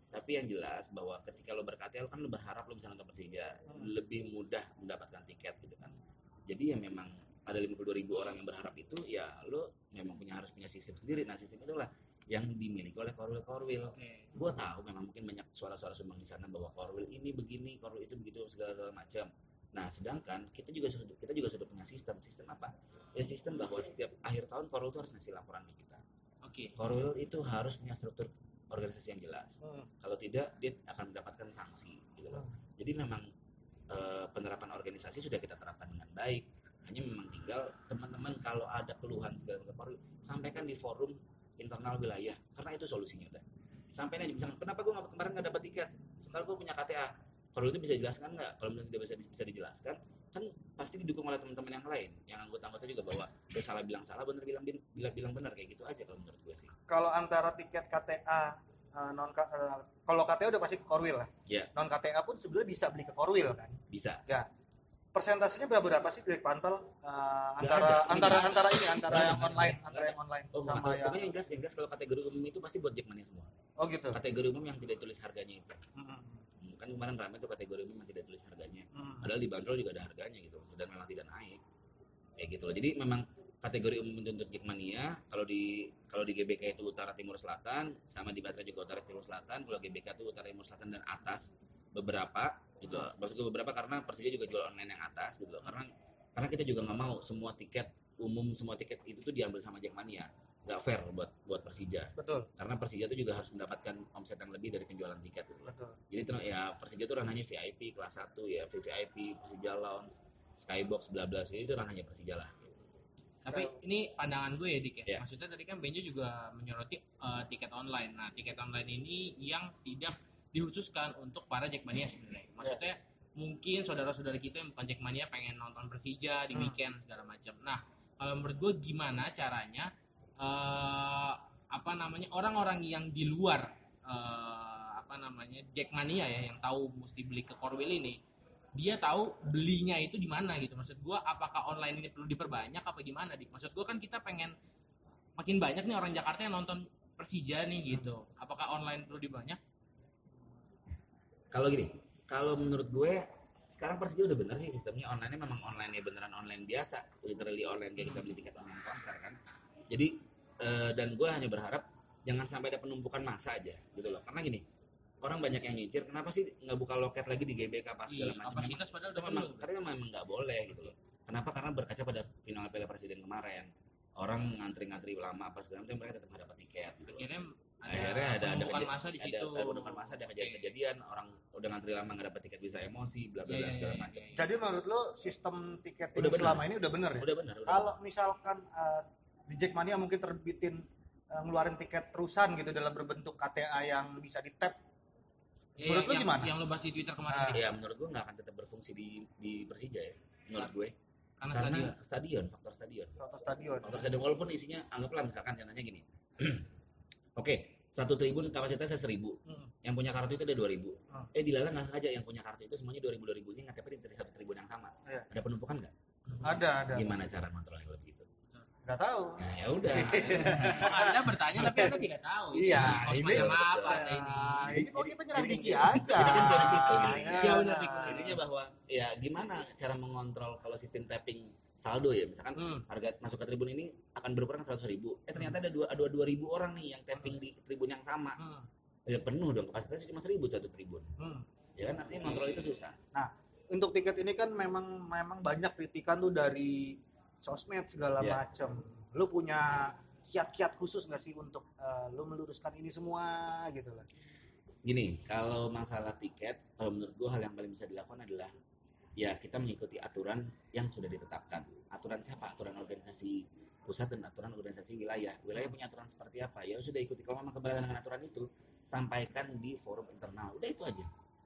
S3: Tapi yang jelas bahwa ketika lo ber-KTA, lo kan lo berharap lo bisa nonton Persija, lebih mudah mendapatkan tiket gitu kan. Jadi ya memang ada 52 ribu orang yang berharap itu, ya lo memang punya harus punya sistem sendiri. Nah sistem itulah yang dimiliki oleh korwil-korwil.
S5: Oke.
S3: Gue tahu memang mungkin banyak suara-suara sumbang di sana bahwa korwil ini begini, korwil itu begitu segala segala macam. Nah, sedangkan kita juga sudah kita juga sudah punya sistem. Sistem apa? Ya sistem bahwa setiap akhir tahun korwil itu harus ngasih laporan ke kita.
S5: Oke.
S3: Korwil itu harus punya struktur organisasi yang jelas.
S1: Hmm.
S3: Kalau tidak, dia akan mendapatkan sanksi. Gitu loh. Jadi memang eh, penerapan organisasi sudah kita terapkan baik. Hanya memang tinggal teman-teman kalau ada keluhan segala macam sampaikan di forum internal wilayah. Karena itu solusinya udah. Sampai aja misalnya, kenapa gue kemarin nggak dapat tiket? Sekarang gue punya KTA. Kalau itu bisa dijelaskan nggak? Kalau misalnya tidak bisa bisa dijelaskan, kan pasti didukung oleh teman-teman yang lain, yang anggota-anggota juga bahwa dia salah bilang salah, bener bilang bilang bilang benar kayak gitu aja kalau menurut gue sih.
S1: Kalau antara tiket KTA eh, non eh, kalau KTA udah pasti ke Korwil lah.
S3: Ya
S1: Non KTA pun sebenarnya bisa beli ke Korwil kan.
S3: bisa.
S1: Ya. Persentasenya berapa berapa sih dari Panpel Eh,
S3: Nggak
S1: antara
S3: ada.
S1: antara
S3: ada.
S1: antara ini antara yang online, antara yang online
S3: Oh,
S1: sama yang
S3: pokoknya yang gas, yang gas kalau kategori umum itu pasti buat Jackmania semua.
S1: Oh gitu.
S3: Kategori umum yang tidak tulis harganya itu.
S1: Hmm.
S3: Hmm, Kan kemarin ramai tuh kategori umum yang tidak tulis harganya.
S1: Hmm.
S3: Padahal di bandrol juga ada harganya gitu. Dan memang tidak naik. Kayak gitu loh. Jadi memang kategori umum untuk Jackmania. Kalau di kalau di GBK itu utara timur selatan, sama di Batra juga utara timur selatan. Kalau GBK itu utara timur selatan dan atas beberapa gitu. loh. Maksud gue beberapa karena Persija juga jual online yang atas gitu loh. Karena karena kita juga nggak mau semua tiket umum semua tiket itu tuh diambil sama Jackmania. Nggak fair buat buat Persija.
S1: Betul,
S3: Karena Persija itu juga harus mendapatkan omset yang lebih dari penjualan tiket gitu loh.
S1: betul.
S3: Jadi ya Persija itu ranahnya VIP kelas 1 ya VVIP Persija Lounge Skybox bla bla jadi itu ranahnya Persija lah.
S5: Tapi ini pandangan gue ya Dik ya.
S3: Iya.
S5: Maksudnya tadi kan Benjo juga menyoroti eh, tiket online. Nah, tiket online ini yang tidak dikhususkan untuk para Jackmania sebenarnya. Maksudnya mungkin saudara-saudara kita yang bukan Jackmania pengen nonton Persija di
S1: Hmm.
S5: weekend segala macam. Nah, kalau menurut gue gimana caranya eh apa namanya orang-orang yang di luar eh, apa namanya Jackmania ya yang tahu mesti beli ke Korwil ini dia tahu belinya itu di mana gitu maksud gua apakah online ini perlu diperbanyak apa gimana dik maksud gua kan kita pengen makin banyak nih orang Jakarta yang nonton Persija nih gitu apakah online perlu dibanyak
S3: Kalau gini, kalau menurut gue sekarang Persija udah bener sih sistemnya online memang online ya beneran online biasa. Literally online kayak kita beli tiket online konser kan? Jadi eh, dan gue hanya berharap jangan sampai ada penumpukan masa aja gitu loh. Karena gini orang banyak yang nyincir kenapa sih nggak buka loket lagi di GBK pas segala macam? Memang-
S5: kapasitas padahal
S3: itu
S5: udah
S3: memang
S5: penuh
S3: karena memang nggak boleh gitu loh. Kenapa? Karena berkaca pada final Piala Presiden kemarin. Orang ngantri-ngantri lama apa segala macam mereka tetap nggak dapat tiket gitu loh.
S5: akhirnya
S3: akhirnya ada ada
S5: masa di
S3: ada,
S5: situ
S3: ada penumpukan masa ada kejadian-kejadian orang udah ngantri lama nggak dapat tiket bisa emosi bla bla bla
S5: iya,
S3: segala
S5: iya,
S3: macam
S5: iya.
S1: Jadi menurut lo sistem tiketing
S3: Udah bener.
S1: selama ini udah bener ya?
S3: udah benar udah
S1: Kalau misalkan eh, di Jackmania mungkin terbitin eh, ngeluarin tiket terusan gitu dalam berbentuk KTA yang bisa di tap
S5: Iya,
S1: Menurut lu
S5: yang,
S1: gimana?
S5: yang lo bahas di Twitter kemarin
S1: Ah.
S5: Dik.
S3: ya menurut gue nggak akan tetap berfungsi di di Persija ya menurut gue
S5: karena
S3: karena
S5: stadion
S3: stadion faktor stadion
S1: atau stadion.
S3: faktor stadion walaupun isinya anggaplah misalkan contohnya gini oke satu tribun kapasitasnya seribu
S1: Hmm.
S3: yang punya kartu itu ada dua ribu
S1: Hmm.
S3: eh dilalah nggak sengaja yang punya kartu itu semuanya dua ribu dua ribu ini ngetepnya dari satu tribun yang sama
S1: Iya.
S3: ada penumpukan nggak
S1: Ada, ada.
S3: gimana cara kontrolnya kalau begitu
S1: Nggak tahu.
S3: nah ya udah
S5: anda bertanya tapi anda tidak tahu
S1: Iya,
S5: Kos
S1: ini-
S5: macam apa ini
S1: ini kok kita nyerang
S3: Ini-
S1: Diki aja.
S3: ini kan dari itu,
S1: Ya,
S3: ini.
S5: Iya, benar.
S3: intinya bahwa ya gimana cara mengontrol kalau sistem tapping saldo ya misalkan
S1: Hmm.
S3: harga masuk ke tribun ini akan berkurang seratus ribu eh ternyata ada dua ada dua ribu orang nih yang tapping di tribun yang sama
S5: Hmm.
S3: ya penuh dong kapasitasnya cuma seribu satu tribun
S1: Hmm.
S3: ya kan artinya kontrol itu susah
S1: Nah, untuk tiket ini kan memang memang banyak kritikan tuh dari sosmed segala
S3: Iya.
S1: macem. Lu punya kiat-kiat khusus nggak sih untuk eh, lu meluruskan ini semua gitu lah.
S3: gini kalau masalah tiket kalau menurut gua hal yang paling bisa dilakukan adalah ya kita mengikuti aturan yang sudah ditetapkan. Aturan siapa? Aturan organisasi pusat dan aturan organisasi wilayah. Wilayah punya aturan seperti apa? Ya sudah ikuti. Kalau memang keberatan dengan aturan itu sampaikan di forum internal. Udah itu aja.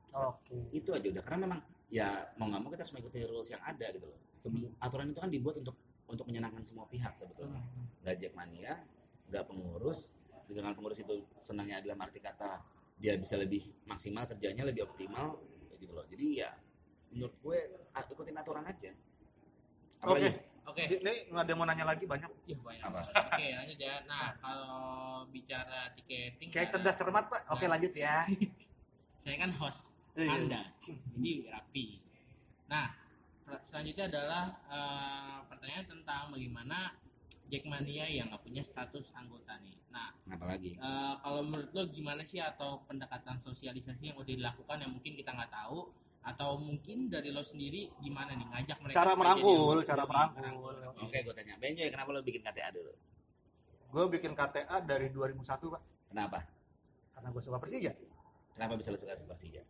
S1: Oke.
S3: itu aja udah. Karena memang ya mau nggak mau kita harus mengikuti rules yang ada gitu loh. Semu- aturan itu kan dibuat untuk untuk menyenangkan semua pihak sebetulnya. Nggak jackmania nggak pengurus. Dengan pengurus itu senangnya dalam arti kata dia bisa lebih maksimal kerjanya lebih optimal gitu loh. Jadi ya menurut gue ikutin aturan aja
S1: Oke.
S3: Apalagi?
S5: oke
S1: Ini nggak ada yang mau nanya lagi banyak.
S5: Ih, banyak. Oke, lanjut ya. Nah, kalau bicara tiketing
S1: Kayak
S5: ya,
S1: cerdas cermat pak. Oke
S5: Nah.
S1: lanjut ya.
S5: saya kan host
S1: Iya.
S5: Anda. Jadi rapi. Nah, selanjutnya adalah eh, pertanyaan tentang bagaimana Jackmania yang nggak punya status anggota nih. Nah,
S3: Kenapa lagi?
S5: eh, kalau menurut lo gimana sih atau pendekatan sosialisasi yang udah dilakukan yang mungkin kita nggak tahu atau mungkin dari lo sendiri gimana nih ngajak mereka
S1: cara merangkul cara merangkul
S3: Oke, gue tanya. Benjoy, kenapa lo bikin KTA dulu?
S1: gue bikin KTA dari 2001 pak
S3: Kenapa?
S1: karena gue suka Persija
S3: Kenapa bisa lo suka Persija?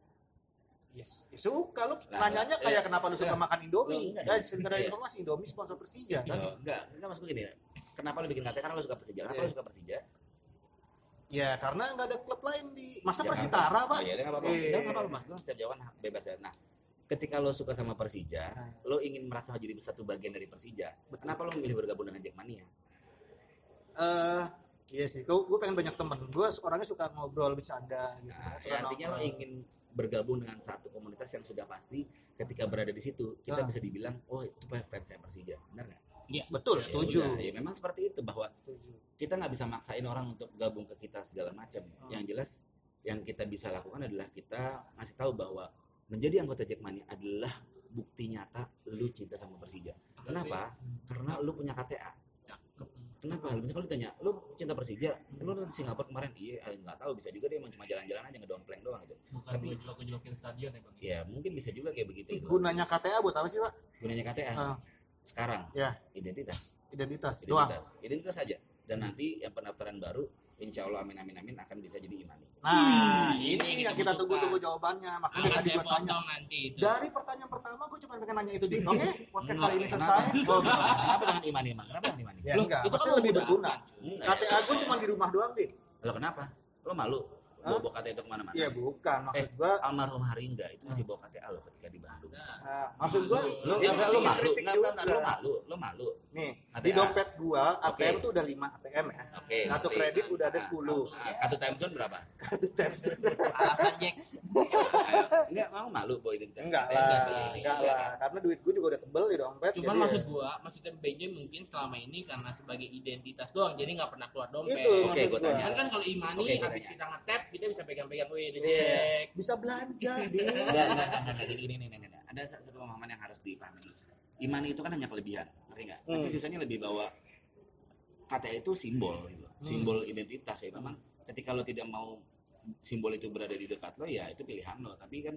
S1: Yes, ya suka lu
S3: Lah,
S1: nanyanya
S3: lah,
S1: kayak
S3: eh,
S1: kenapa lu suka
S3: enggak.
S1: makan Indomie?
S3: Enggak
S1: Ya,
S3: dong.
S1: sekedar
S3: Iya.
S1: informasi Indomie sponsor Persija kan.
S3: Enggak, kita maksud gini. Kenapa lo bikin KTA? Karena lo suka Persija. Kenapa
S1: Iya.
S3: lo suka Persija?
S1: Ya karena nggak ada klub lain di masa
S3: Ya,
S1: Persitara
S3: Oh,
S1: pak.
S3: iya, nggak apa-apa.
S1: Eh.
S3: Jangan nggak apa-apa, Mas. Setiap jawaban bebas ya. Nah, ketika lo suka sama Persija,
S1: Nah.
S3: lo ingin merasa jadi satu bagian dari Persija. Kenapa lo memilih bergabung dengan Jackmania?
S1: Eh, iya sih. Gue gue pengen banyak temen. Gue orangnya suka ngobrol bercanda gitu.
S3: Nah,
S1: Suka
S3: ya, artinya lo ingin bergabung dengan satu komunitas yang sudah pasti ketika berada di situ kita
S1: Ah.
S3: bisa dibilang oh itu fans saya Persija benar nggak?
S5: Iya.
S1: Betul,
S3: Ya
S1: setuju.
S3: udah, ya memang seperti itu bahwa
S1: Setuju.
S3: kita nggak bisa maksain orang untuk gabung ke kita segala macam.
S1: Hmm.
S3: Yang jelas yang kita bisa lakukan adalah kita ngasih tahu bahwa menjadi anggota Jackmania adalah bukti nyata lu cinta sama Persija. Kenapa? Karena lu punya KTA. Kenapa? Misalnya kalau ditanya, lu cinta Persija, lu nonton Singapura kemarin, iya eh, nggak tahu bisa juga dia emang cuma jalan-jalan aja ngedompleng doang gitu.
S2: bukan
S3: Tapi-
S2: jelok-jelokin stadion ya bang
S3: Ya mungkin bisa juga kayak begitu itu.
S1: Gunanya KTA buat apa sih pak?
S3: Gunanya KTA
S1: Ah,
S3: sekarang
S1: ya
S3: identitas,
S1: identitas doang.
S3: identitas, identitas saja. Dan nanti yang pendaftaran baru, insya Allah amin amin amin akan bisa jadi imani.
S1: Nah
S5: ini
S1: ini
S5: yang kita
S1: tunggu-tunggu jawabannya. Makanya
S5: akan
S1: tadi
S5: saya
S1: gue tanya.
S5: potong nanti itu
S1: Dari pertanyaan pertama gue cuma pengen nanya itu dik. Oke, podcast
S3: Enggak,
S1: kali ini
S3: kenapa?
S1: selesai. Oh.
S3: Kenapa dengan imani emang? Kenapa dengan imani?
S1: Ya
S5: Loh,
S1: enggak,
S5: itu kan
S1: lebih berguna. KTA gue cuma di rumah doang dik.
S3: Lo kenapa? Lo malu?
S1: Hah?
S3: Bawa bawa KTA itu ke mana-mana?
S1: Iya bukan, maksud
S3: Eh,
S1: gue
S3: almarhum Haringga itu masih bawa KTA lo ketika di Bandung.
S1: Nah, maksud gua
S3: Lo enggak, lo malu?
S1: kritik
S3: Enggak, enggak, enggak, lo malu? Lo malu?
S1: Nih,
S3: ATM.
S1: di dompet gua ATM
S3: Oke.
S1: tuh udah 5 ATM ya.
S3: Oke.
S1: Kartu
S3: ngerti.
S1: kredit udah ada
S3: Nah,
S1: 10.
S3: nah, Kartu time zone berapa?
S1: Kartu taps.
S5: alasan Jack
S3: Enggak, mau malu bawa identitas
S1: enggak lah,
S3: Enggak,
S1: enggak lah. Karena duit gua juga udah tebel di dompet.
S5: cuman
S1: jadi
S5: maksud
S1: ya-
S5: gua maksudnya BJ mungkin selama ini karena sebagai identitas doang jadi nggak pernah keluar dompet
S1: Itu
S3: Oke, gua
S1: gua.
S3: tanya.
S5: kan kan kalau imani
S3: gua
S5: habis kita nge-tap kita bisa pegang-pegang wih
S1: Iya.
S5: Jack
S1: Bisa belanja di.
S3: Enggak, enggak, enggak, Gini, gini. Ada satu pemahaman yang harus dipahami. Iman itu kan hanya kelebihan, ngerti nggak? Tapi
S1: Hmm.
S3: sisanya lebih bahwa KTA itu simbol, gitu. loh. simbol identitas ya. Memang ketika lo tidak mau simbol itu berada di dekat lo, ya itu pilihan lo. Tapi kan,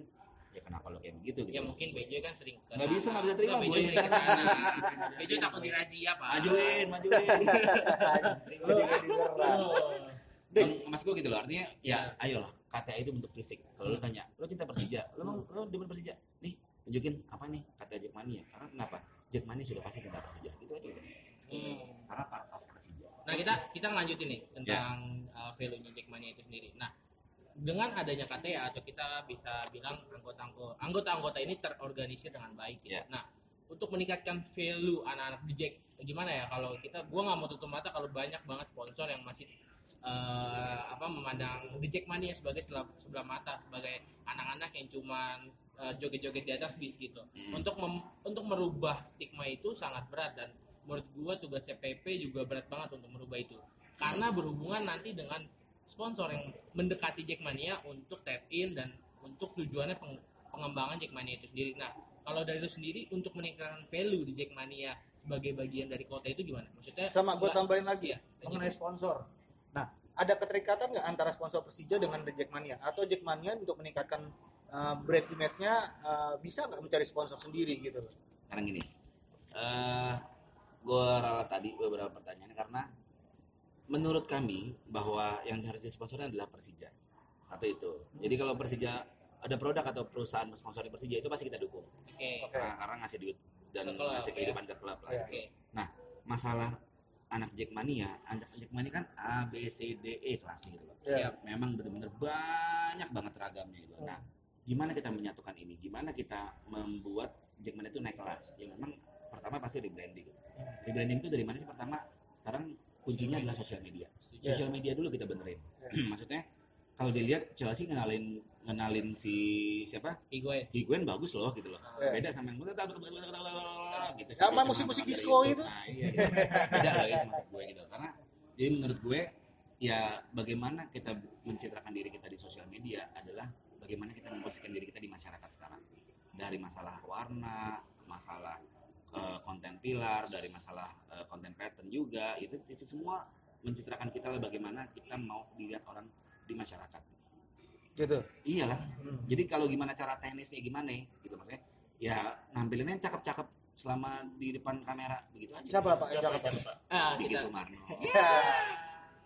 S3: ya kenapa lo kayak begitu? Gitu.
S5: ya mungkin BJ kan sering ke
S3: Nggak bisa, nggak bisa terima, boy.
S5: sering ke sana BJ takut dirazia pak
S3: Majuin, majuin.
S1: Gua
S3: Bang, mas gue gitu loh artinya ya ayolah KTA itu bentuk fisik kalau lo tanya lo cinta Persija lo mau lo demen Persija nih tunjukin apa nih KTA Jackmania karena kenapa Jackmania sudah pasti cinta Persija gitu aja udah
S5: Hmm.
S3: karena part of Persija
S5: Nah kita kita lanjutin nih tentang
S3: Ya.
S5: uh, value-nya Jackmania itu sendiri. Nah dengan adanya KTA atau kita bisa bilang anggota-anggota anggota-anggota ini terorganisir dengan baik. Ya.
S3: Ya.
S5: Nah untuk meningkatkan value anak-anak di Jack gimana ya kalau kita gua nggak mau tutup mata kalau banyak banget sponsor yang masih uh, apa memandang di Jackmania sebagai sebelah, sebelah mata sebagai anak-anak yang cuman uh, joget-joget di atas bis gitu.
S3: Hmm.
S5: Untuk mem- untuk merubah stigma itu sangat berat dan menurut gua tugas CPP juga berat banget untuk merubah itu. Karena berhubungan nanti dengan sponsor yang mendekati Jackmania untuk tap in dan untuk tujuannya peng- pengembangan Jackmania itu sendiri. Nah, kalau dari lu sendiri untuk meningkatkan value di Jackmania sebagai bagian dari kota itu gimana? Maksudnya
S1: Sama gue tambahin lagi
S5: Iya,
S1: mengenai sponsor. Nah, ada keterikatan nggak antara sponsor Persija dengan The Jackmania atau Jackmania untuk meningkatkan uh, brand image-nya uh, bisa nggak mencari sponsor sendiri gitu?
S3: sekarang gini eh gue ralat tadi beberapa pertanyaan karena menurut kami bahwa yang harus disponsorin adalah Persija satu itu jadi kalau Persija ada produk atau perusahaan sponsori Persija itu pasti kita dukung
S5: Oke.
S1: Oke.
S3: karena, karena ngasih duit dan
S5: klub,
S3: ngasih
S5: ya.
S3: kehidupan ke klub lah.
S5: Oke.
S3: Nah, masalah anak Jackmania, anak Jackmania kan A B C D E kelasnya gitu loh.
S1: Ya.
S3: Memang benar-benar banyak banget ragamnya gitu. Nah, gimana kita menyatukan ini? Gimana kita membuat Jackmania itu naik kelas? Ya memang pertama pasti rebranding. Rebranding itu dari mana sih? Pertama, sekarang kuncinya adalah sosial media.
S1: Ya.
S3: Sosial media dulu kita benerin. Maksudnya kalau dilihat Chelsea kenalin kenalin si siapa?
S5: Higuain.
S3: Higuain bagus loh gitu loh.
S1: Ya.
S3: Beda sama yang gitu.
S1: Sama musik-musik disco
S3: YouTube.
S1: itu.
S3: Nah, iya, iya. Beda loh itu maksud gue gitu. Karena jadi menurut gue ya bagaimana kita mencitrakan diri kita di sosial media adalah bagaimana kita memposisikan diri kita di masyarakat sekarang. Dari masalah warna, masalah eh, konten pilar dari masalah eh, konten pattern juga itu, itu semua mencitrakan kita lah bagaimana kita mau dilihat orang di masyarakat
S1: gitu
S3: iyalah jadi kalau gimana cara teknisnya gimana gitu maksudnya ya nampilinnya cakep-cakep selama di depan kamera begitu aja.
S1: Siapa pak? Yang
S2: Siapa,
S1: cakep
S2: siapa?
S5: Ah,
S3: Diki
S5: kita-
S3: Sumarno.
S1: Ya.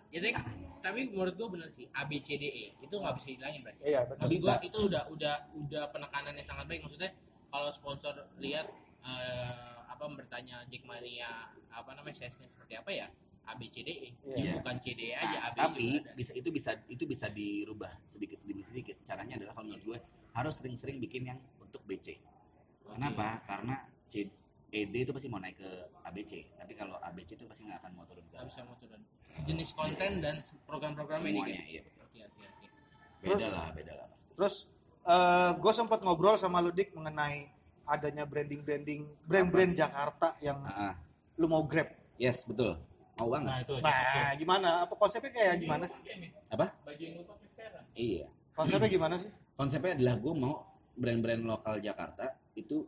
S5: Jadi tapi menurut gua bener sih ABCDE E. itu nggak bisa dihilangin berarti.
S1: iya betul.
S3: Bisa.
S5: gua itu udah udah udah penekanannya sangat baik. Maksudnya kalau sponsor lihat eh, apa bertanya Jackmania apa namanya size-nya seperti apa ya ABCDE
S1: Iya.
S5: Ya, bukan CDE aja
S3: Nah,
S5: AB
S3: tapi
S5: juga ada.
S3: bisa itu bisa itu bisa dirubah sedikit demi sedikit. Caranya adalah kalau menurut gue harus sering-sering bikin yang untuk BC kenapa? Karena C ED itu pasti mau naik ke ABC tapi kalau ABC itu pasti nggak akan mau turun ke
S5: bisa mau turun. Jenis konten dan program-program ini
S3: semuanya
S5: kan
S3: iya.
S5: oke oke oke.
S3: Beda lah beda lah pasti.
S1: Terus gue sempat ngobrol sama Ludik mengenai adanya branding branding brand-brand Jakarta yang
S3: Ah, ah.
S1: lu mau grab.
S3: Yes betul. Mau banget.
S2: Nah itu.
S1: nah gimana? Apa konsepnya kayak gimana sih?
S3: apa?
S5: Baju yang lu pakai sekarang.
S3: Iya.
S1: Konsepnya gimana sih?
S3: Konsepnya adalah gue mau brand-brand lokal Jakarta itu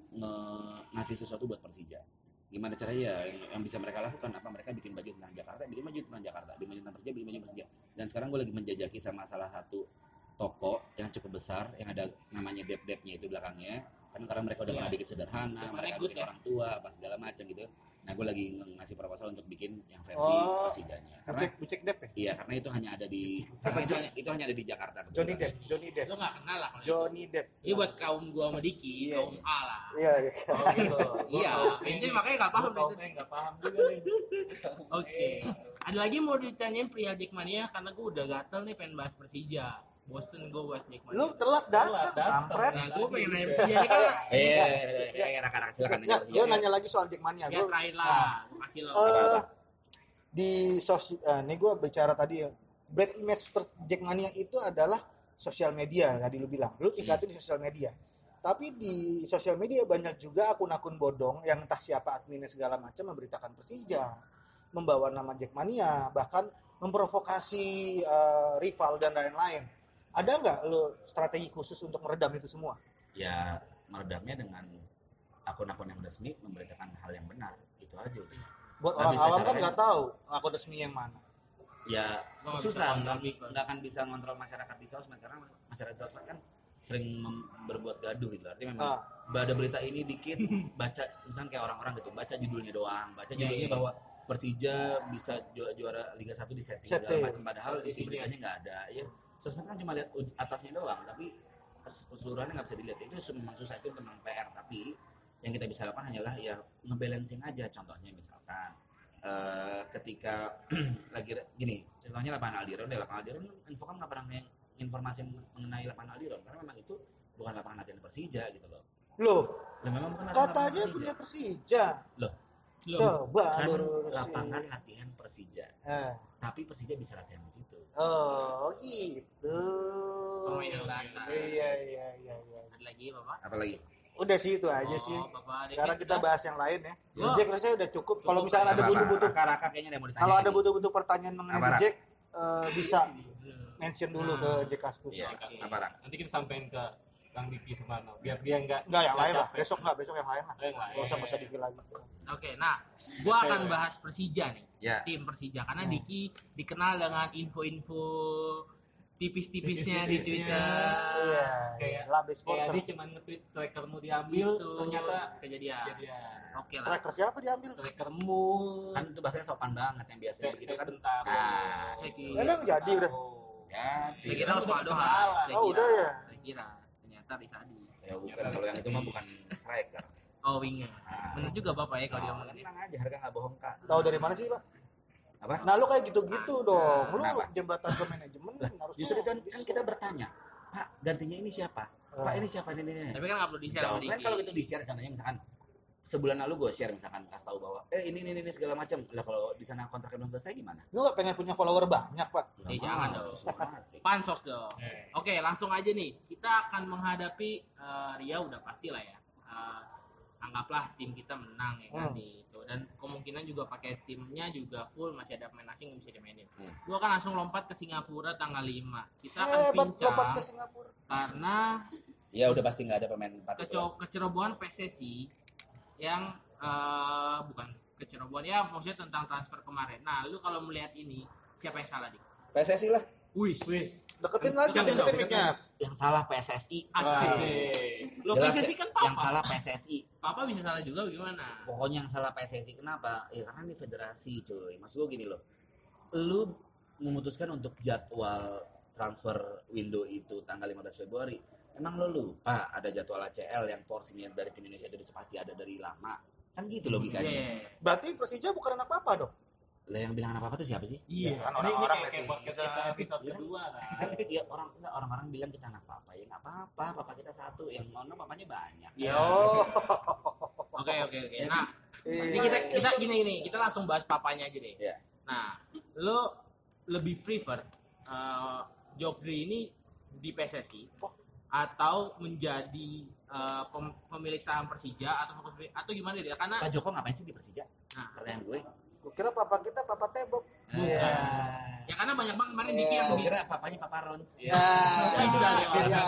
S3: ngasih sesuatu buat Persija. Gimana caranya ya yang, yang bisa mereka lakukan? Apa mereka bikin baju tentang Jakarta? Bikin baju tentang Jakarta. Bikin baju tentang Persija bikin baju Persija. Dan sekarang gue lagi menjajaki sama salah satu toko yang cukup besar yang ada namanya dep-depnya itu belakangnya kan karena mereka udah
S5: Iya.
S3: pernah bikin sederhana mereka bikin
S5: ya.
S3: orang tua apa segala macam gitu nah gue lagi ng- ngasih proposal untuk bikin yang versi
S1: Oh.
S3: Persijanya karena
S1: bucek bucek dep ya
S3: iya karena itu hanya ada di karena itu hanya, itu hanya ada di Jakarta
S1: Johnny. Depp Johnny Depp
S5: lu nggak kenal lah kalau itu.
S1: Johnny Depp
S5: ini buat kaum gua sama Diki
S1: Iya,
S5: kaum A lah
S1: iya iya
S2: Oh gitu.
S3: Iya.
S5: Kenji makanya nggak paham tadi.
S2: nggak paham juga nih.
S5: Oke. Ada lagi mau ditanyain pria Jackmania karena gue udah gatel nih pengen bahas Persija. Bosen gue bahas Jackmania.
S1: lu telat datang kampret
S5: Nah, gue pengen nanya Persija ini kan.
S3: Iya, iya, iya, iya, iya, anak-anak silakan
S1: ya,
S3: aja.
S1: gue nanya lagi soal Jackmania
S5: Ya
S1: gue
S5: terakhir lah. Kasih lo.
S1: eh di sosial eh, ini gue bicara tadi ya brand image per Jackmania itu adalah sosial media tadi lu bilang lu tingkatin di sosial media tapi di sosial media banyak juga akun-akun bodong yang entah siapa adminnya segala macam memberitakan Persija membawa nama Jackmania bahkan memprovokasi eh, rival dan lain-lain ada nggak lu strategi khusus untuk meredam itu semua
S3: Ya, meredamnya dengan akun-akun yang resmi memberitakan hal yang benar. Itu aja udah.
S1: buat
S3: Nggak
S1: orang
S3: bisa
S1: awam kan nggak tahu akun resmi yang mana
S3: Ya,
S5: Lo
S3: susah nggak akan bisa ngontrol masyarakat di sosmed karena masyarakat di sosmed kan sering berbuat gaduh gitu. Artinya memang
S1: Ah.
S3: ada berita ini dikit baca misalnya kayak orang-orang gitu baca judulnya doang, baca
S5: Iya,
S3: judulnya
S5: iya.
S3: bahwa Persija bisa ju- juara Liga 1 di setting segala
S1: Setting.
S3: macam padahal isi beritanya nggak ada. Ya, sosmed kan cuma lihat atasnya doang tapi kes- keseluruhannya nggak bisa dilihat. Itu memang susah itu memang PR tapi yang kita bisa lakukan hanyalah ya ngebalancing aja contohnya misalkan eh, ketika lagi gini contohnya lapangan Aldiron deh lapangan Aldiron info kan nggak pernah yang informasi mengenai lapangan Aldiron karena memang itu bukan lapangan latihan Persija gitu loh
S1: loh
S3: memang bukan
S1: katanya
S3: Persija.
S1: punya Persija
S3: loh
S1: Coba
S3: kan
S1: lurusin.
S3: lapangan latihan Persija
S1: Eh.
S3: tapi Persija bisa latihan di situ
S1: oh gitu
S5: yang dasar.
S1: iya iya iya iya
S5: Ada lagi bapak?
S3: apalagi
S1: udah sih itu aja
S5: Oh,
S1: sih
S5: Bapak
S1: sekarang kita bahas yang lain ya
S5: Oh.
S1: Jack rasanya udah cukup kalau
S5: Cukup,
S1: misalnya ada butuh-butuh
S3: kayaknya ada mau ditanya
S1: kalau ada butuh-butuh pertanyaan mengenai
S3: Apa?
S1: Jack eh, bisa
S5: Hmm.
S1: mention dulu ke Jack Kaskus
S3: Iya, apa?
S2: Nanti kita sampein ke Kang Diki Sumarno biar dia nggak
S1: enggak yang lain lah. besok enggak besok yang lain lah.
S2: Oh, yang lain.
S1: Gak usah gak usah dikit lagi.
S5: Oke, nah, gua akan bahas Persija nih.
S3: Ya.
S5: Tim Persija karena Diki dikenal dengan info-info tipis-tipisnya di. Twitter.
S1: iya
S2: kayak
S1: lambe
S2: kayak
S1: supporter.
S2: dia cuma nge-tweet strikermu diambil
S5: Itu
S2: ternyata
S5: kejadian.
S2: kejadian.
S5: Oke lah.
S1: striker siapa diambil?
S2: Strikermu.
S3: Kan itu bahasanya sopan banget yang biasa
S2: saya,
S3: begitu
S2: saya
S3: kan.
S2: bentar.
S3: Nah
S5: Saya kira,
S1: emang jadi udah?
S3: Ya
S5: saya kira Osvaldo
S1: Oh, udah ya?
S5: Saya kira ternyata Rizadi.
S3: ya bukan kalau yang itu mah bukan striker
S5: Oh, winger.
S3: Ah.
S5: Bener juga Bapak ya kalau dia
S3: oh,
S5: ngomongin.
S3: tenang aja harga nggak bohong kak
S1: tahu dari mana sih pak
S3: apa
S1: nah lu kayak gitu-gitu dong lu
S3: Kenapa?
S1: jembatan ke manajemen harus
S3: justru itu kan, kan kita bertanya pak gantinya ini siapa pak ini siapa ini ini
S5: Tapi kan nggak perlu di-share sama
S3: Jawab. kan kalau itu di share contohnya misalkan sebulan lalu gue share misalkan kasih tahu bahwa eh ini ini ini segala macam lah kalau di sana kontraknya belum selesai gimana
S1: lu gak pengen punya follower banyak pak
S5: Eh, jangan dong. Pansos dong.
S2: Eh.
S5: Oke, langsung aja nih. Kita akan menghadapi eh, Ria udah pasti lah ya. Eh, anggaplah tim kita menang ya kan
S1: Hmm.
S5: di itu dan kemungkinan juga pakai timnya juga full masih ada pemain asing yang bisa dimainin.
S3: Hmm.
S5: Gua akan langsung lompat ke Singapura tanggal 5. Kita akan
S1: hebat
S5: pincang
S1: lompat ke Singapura
S5: karena
S3: ya udah pasti nggak ada pemain empat
S5: kecerobohan PSSI yang eh bukan ke Cirebon ya maksudnya tentang transfer kemarin. Nah, lu kalau melihat ini siapa yang salah dik?
S3: PSSI lah
S5: Wih,
S1: Deketin lagi,
S5: Deketin
S1: deketin mic-nya.
S3: yang salah PSSI
S5: asik. Lu
S3: Jelas
S5: PSSI
S3: ya,
S5: kan papa.
S3: yang salah PSSI
S5: Papa bisa salah juga gimana?
S3: pokoknya yang salah PSSI kenapa ya karena ini federasi cuy maksud gue gini loh lu memutuskan untuk jadwal transfer window itu tanggal 15 Februari emang lo lupa ada jadwal ACL yang porsinya dari tim Indonesia itu pasti ada dari lama kan gitu logikanya
S5: Iya.
S1: Berarti Persija bukan anak papa dong?
S3: lah yang bilang apa apa tuh siapa sih
S5: Iya.
S1: Kan
S2: Ini- ini
S1: orang-orang
S2: kayak- kayak kita episode
S3: Iya.
S2: kedua kan.
S3: ya orang enggak orang-orang bilang kita anak papa ya nggak apa-apa papa kita satu yang ngono papanya banyak
S5: Iya.
S1: Oh.
S5: Oke oke oke.
S3: Ya,
S5: Nah,
S1: Iya.
S5: ini kita kita gini gini, kita langsung bahas papanya aja deh.
S3: ya
S5: Nah, lo lebih prefer eh, Jogri ini di PSSI atau menjadi pem- pemilik saham Persija atau fokus atau gimana dia? Karena
S3: Pak Joko ngapain sih di Persija
S5: nah,
S3: pertanyaan gue
S1: Gue kira papa kita papa tembok.
S3: Iya.
S5: ya karena banyak banget kemarin Diki yang
S3: Gue kira papanya Papa Rons.
S1: Ya.
S5: Bisa, bisa.
S1: Iya.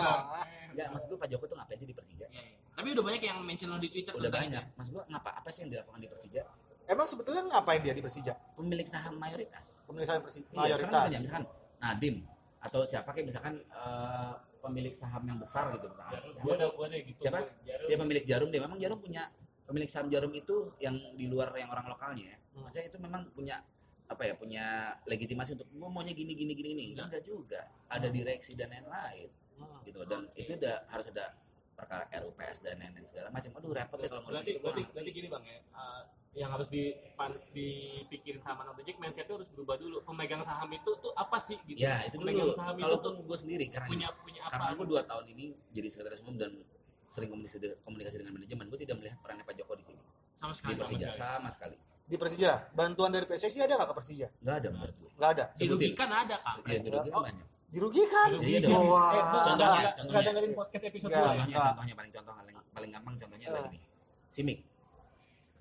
S3: Enggak, maksud gue Pak Joko tuh ngapain sih di Persija?
S5: Ya, ya. Tapi udah banyak yang mention lo di Twitter
S3: Udah banyak.
S5: itu.
S3: Maksud gue ngapa? Apa sih yang dilakukan di Persija?
S1: Emang sebetulnya ngapain dia di Persija?
S3: Pemilik saham mayoritas.
S1: Pemilik saham Persija
S3: Iya, sekarang
S1: mayoritas.
S3: banyak misalkan Nadim atau siapa kayak misalkan eh, pemilik saham yang besar gitu misalkan.
S2: Gue ada gue ada gitu.
S3: Siapa?
S2: Jarum.
S3: Dia pemilik Jarum dia memang Jarum punya pemilik saham Jarum itu yang di luar yang orang lokalnya. Ya. Maksudnya itu memang punya apa ya punya legitimasi untuk "Gua maunya gini gini gini gini. Kan enggak juga. Ada direksi dan lain-lain gitu. Dan itu udah harus ada perkara RUPS dan lain-lain segala macam. Aduh repot deh kalau ngurus
S2: berarti
S3: itu gua
S2: berarti,
S3: nggak
S2: berarti gini bang ya. Uh, yang harus dipan, dipikirin sama anak Jack mindsetnya harus berubah dulu pemegang saham itu tuh apa sih gitu
S3: ya itu
S2: pemegang
S3: dulu
S2: saham itu
S3: kalaupun
S2: tuh
S3: gue sendiri karena
S2: punya
S3: ini-
S2: punya apa
S3: karena gue dua tahun ini jadi sekretaris umum dan sering komunikasi komunikasi dengan manajemen gue tidak melihat perannya Pak Joko di sini
S5: sama
S3: di
S5: sekali.
S3: Persija
S2: sekali.
S3: sama sekali
S1: Di Persija, bantuan dari PSSI ada nggak ke Persija?
S3: nggak ada menurut gue
S1: Nggak ada.
S3: Sebutin.
S5: Dirugikan ada kak.
S3: ya itu dulu
S1: Oh.
S3: banyak
S1: Dirugikan.
S3: Iya dong.
S1: Oh, wah.
S2: Eh,
S3: Contohnya, contohnya.
S2: dengerin podcast episode
S1: Nggak.
S2: dua ya?
S3: contohnya paling contoh paling, paling gampang contohnya adalah
S1: Eh.
S3: gini Simik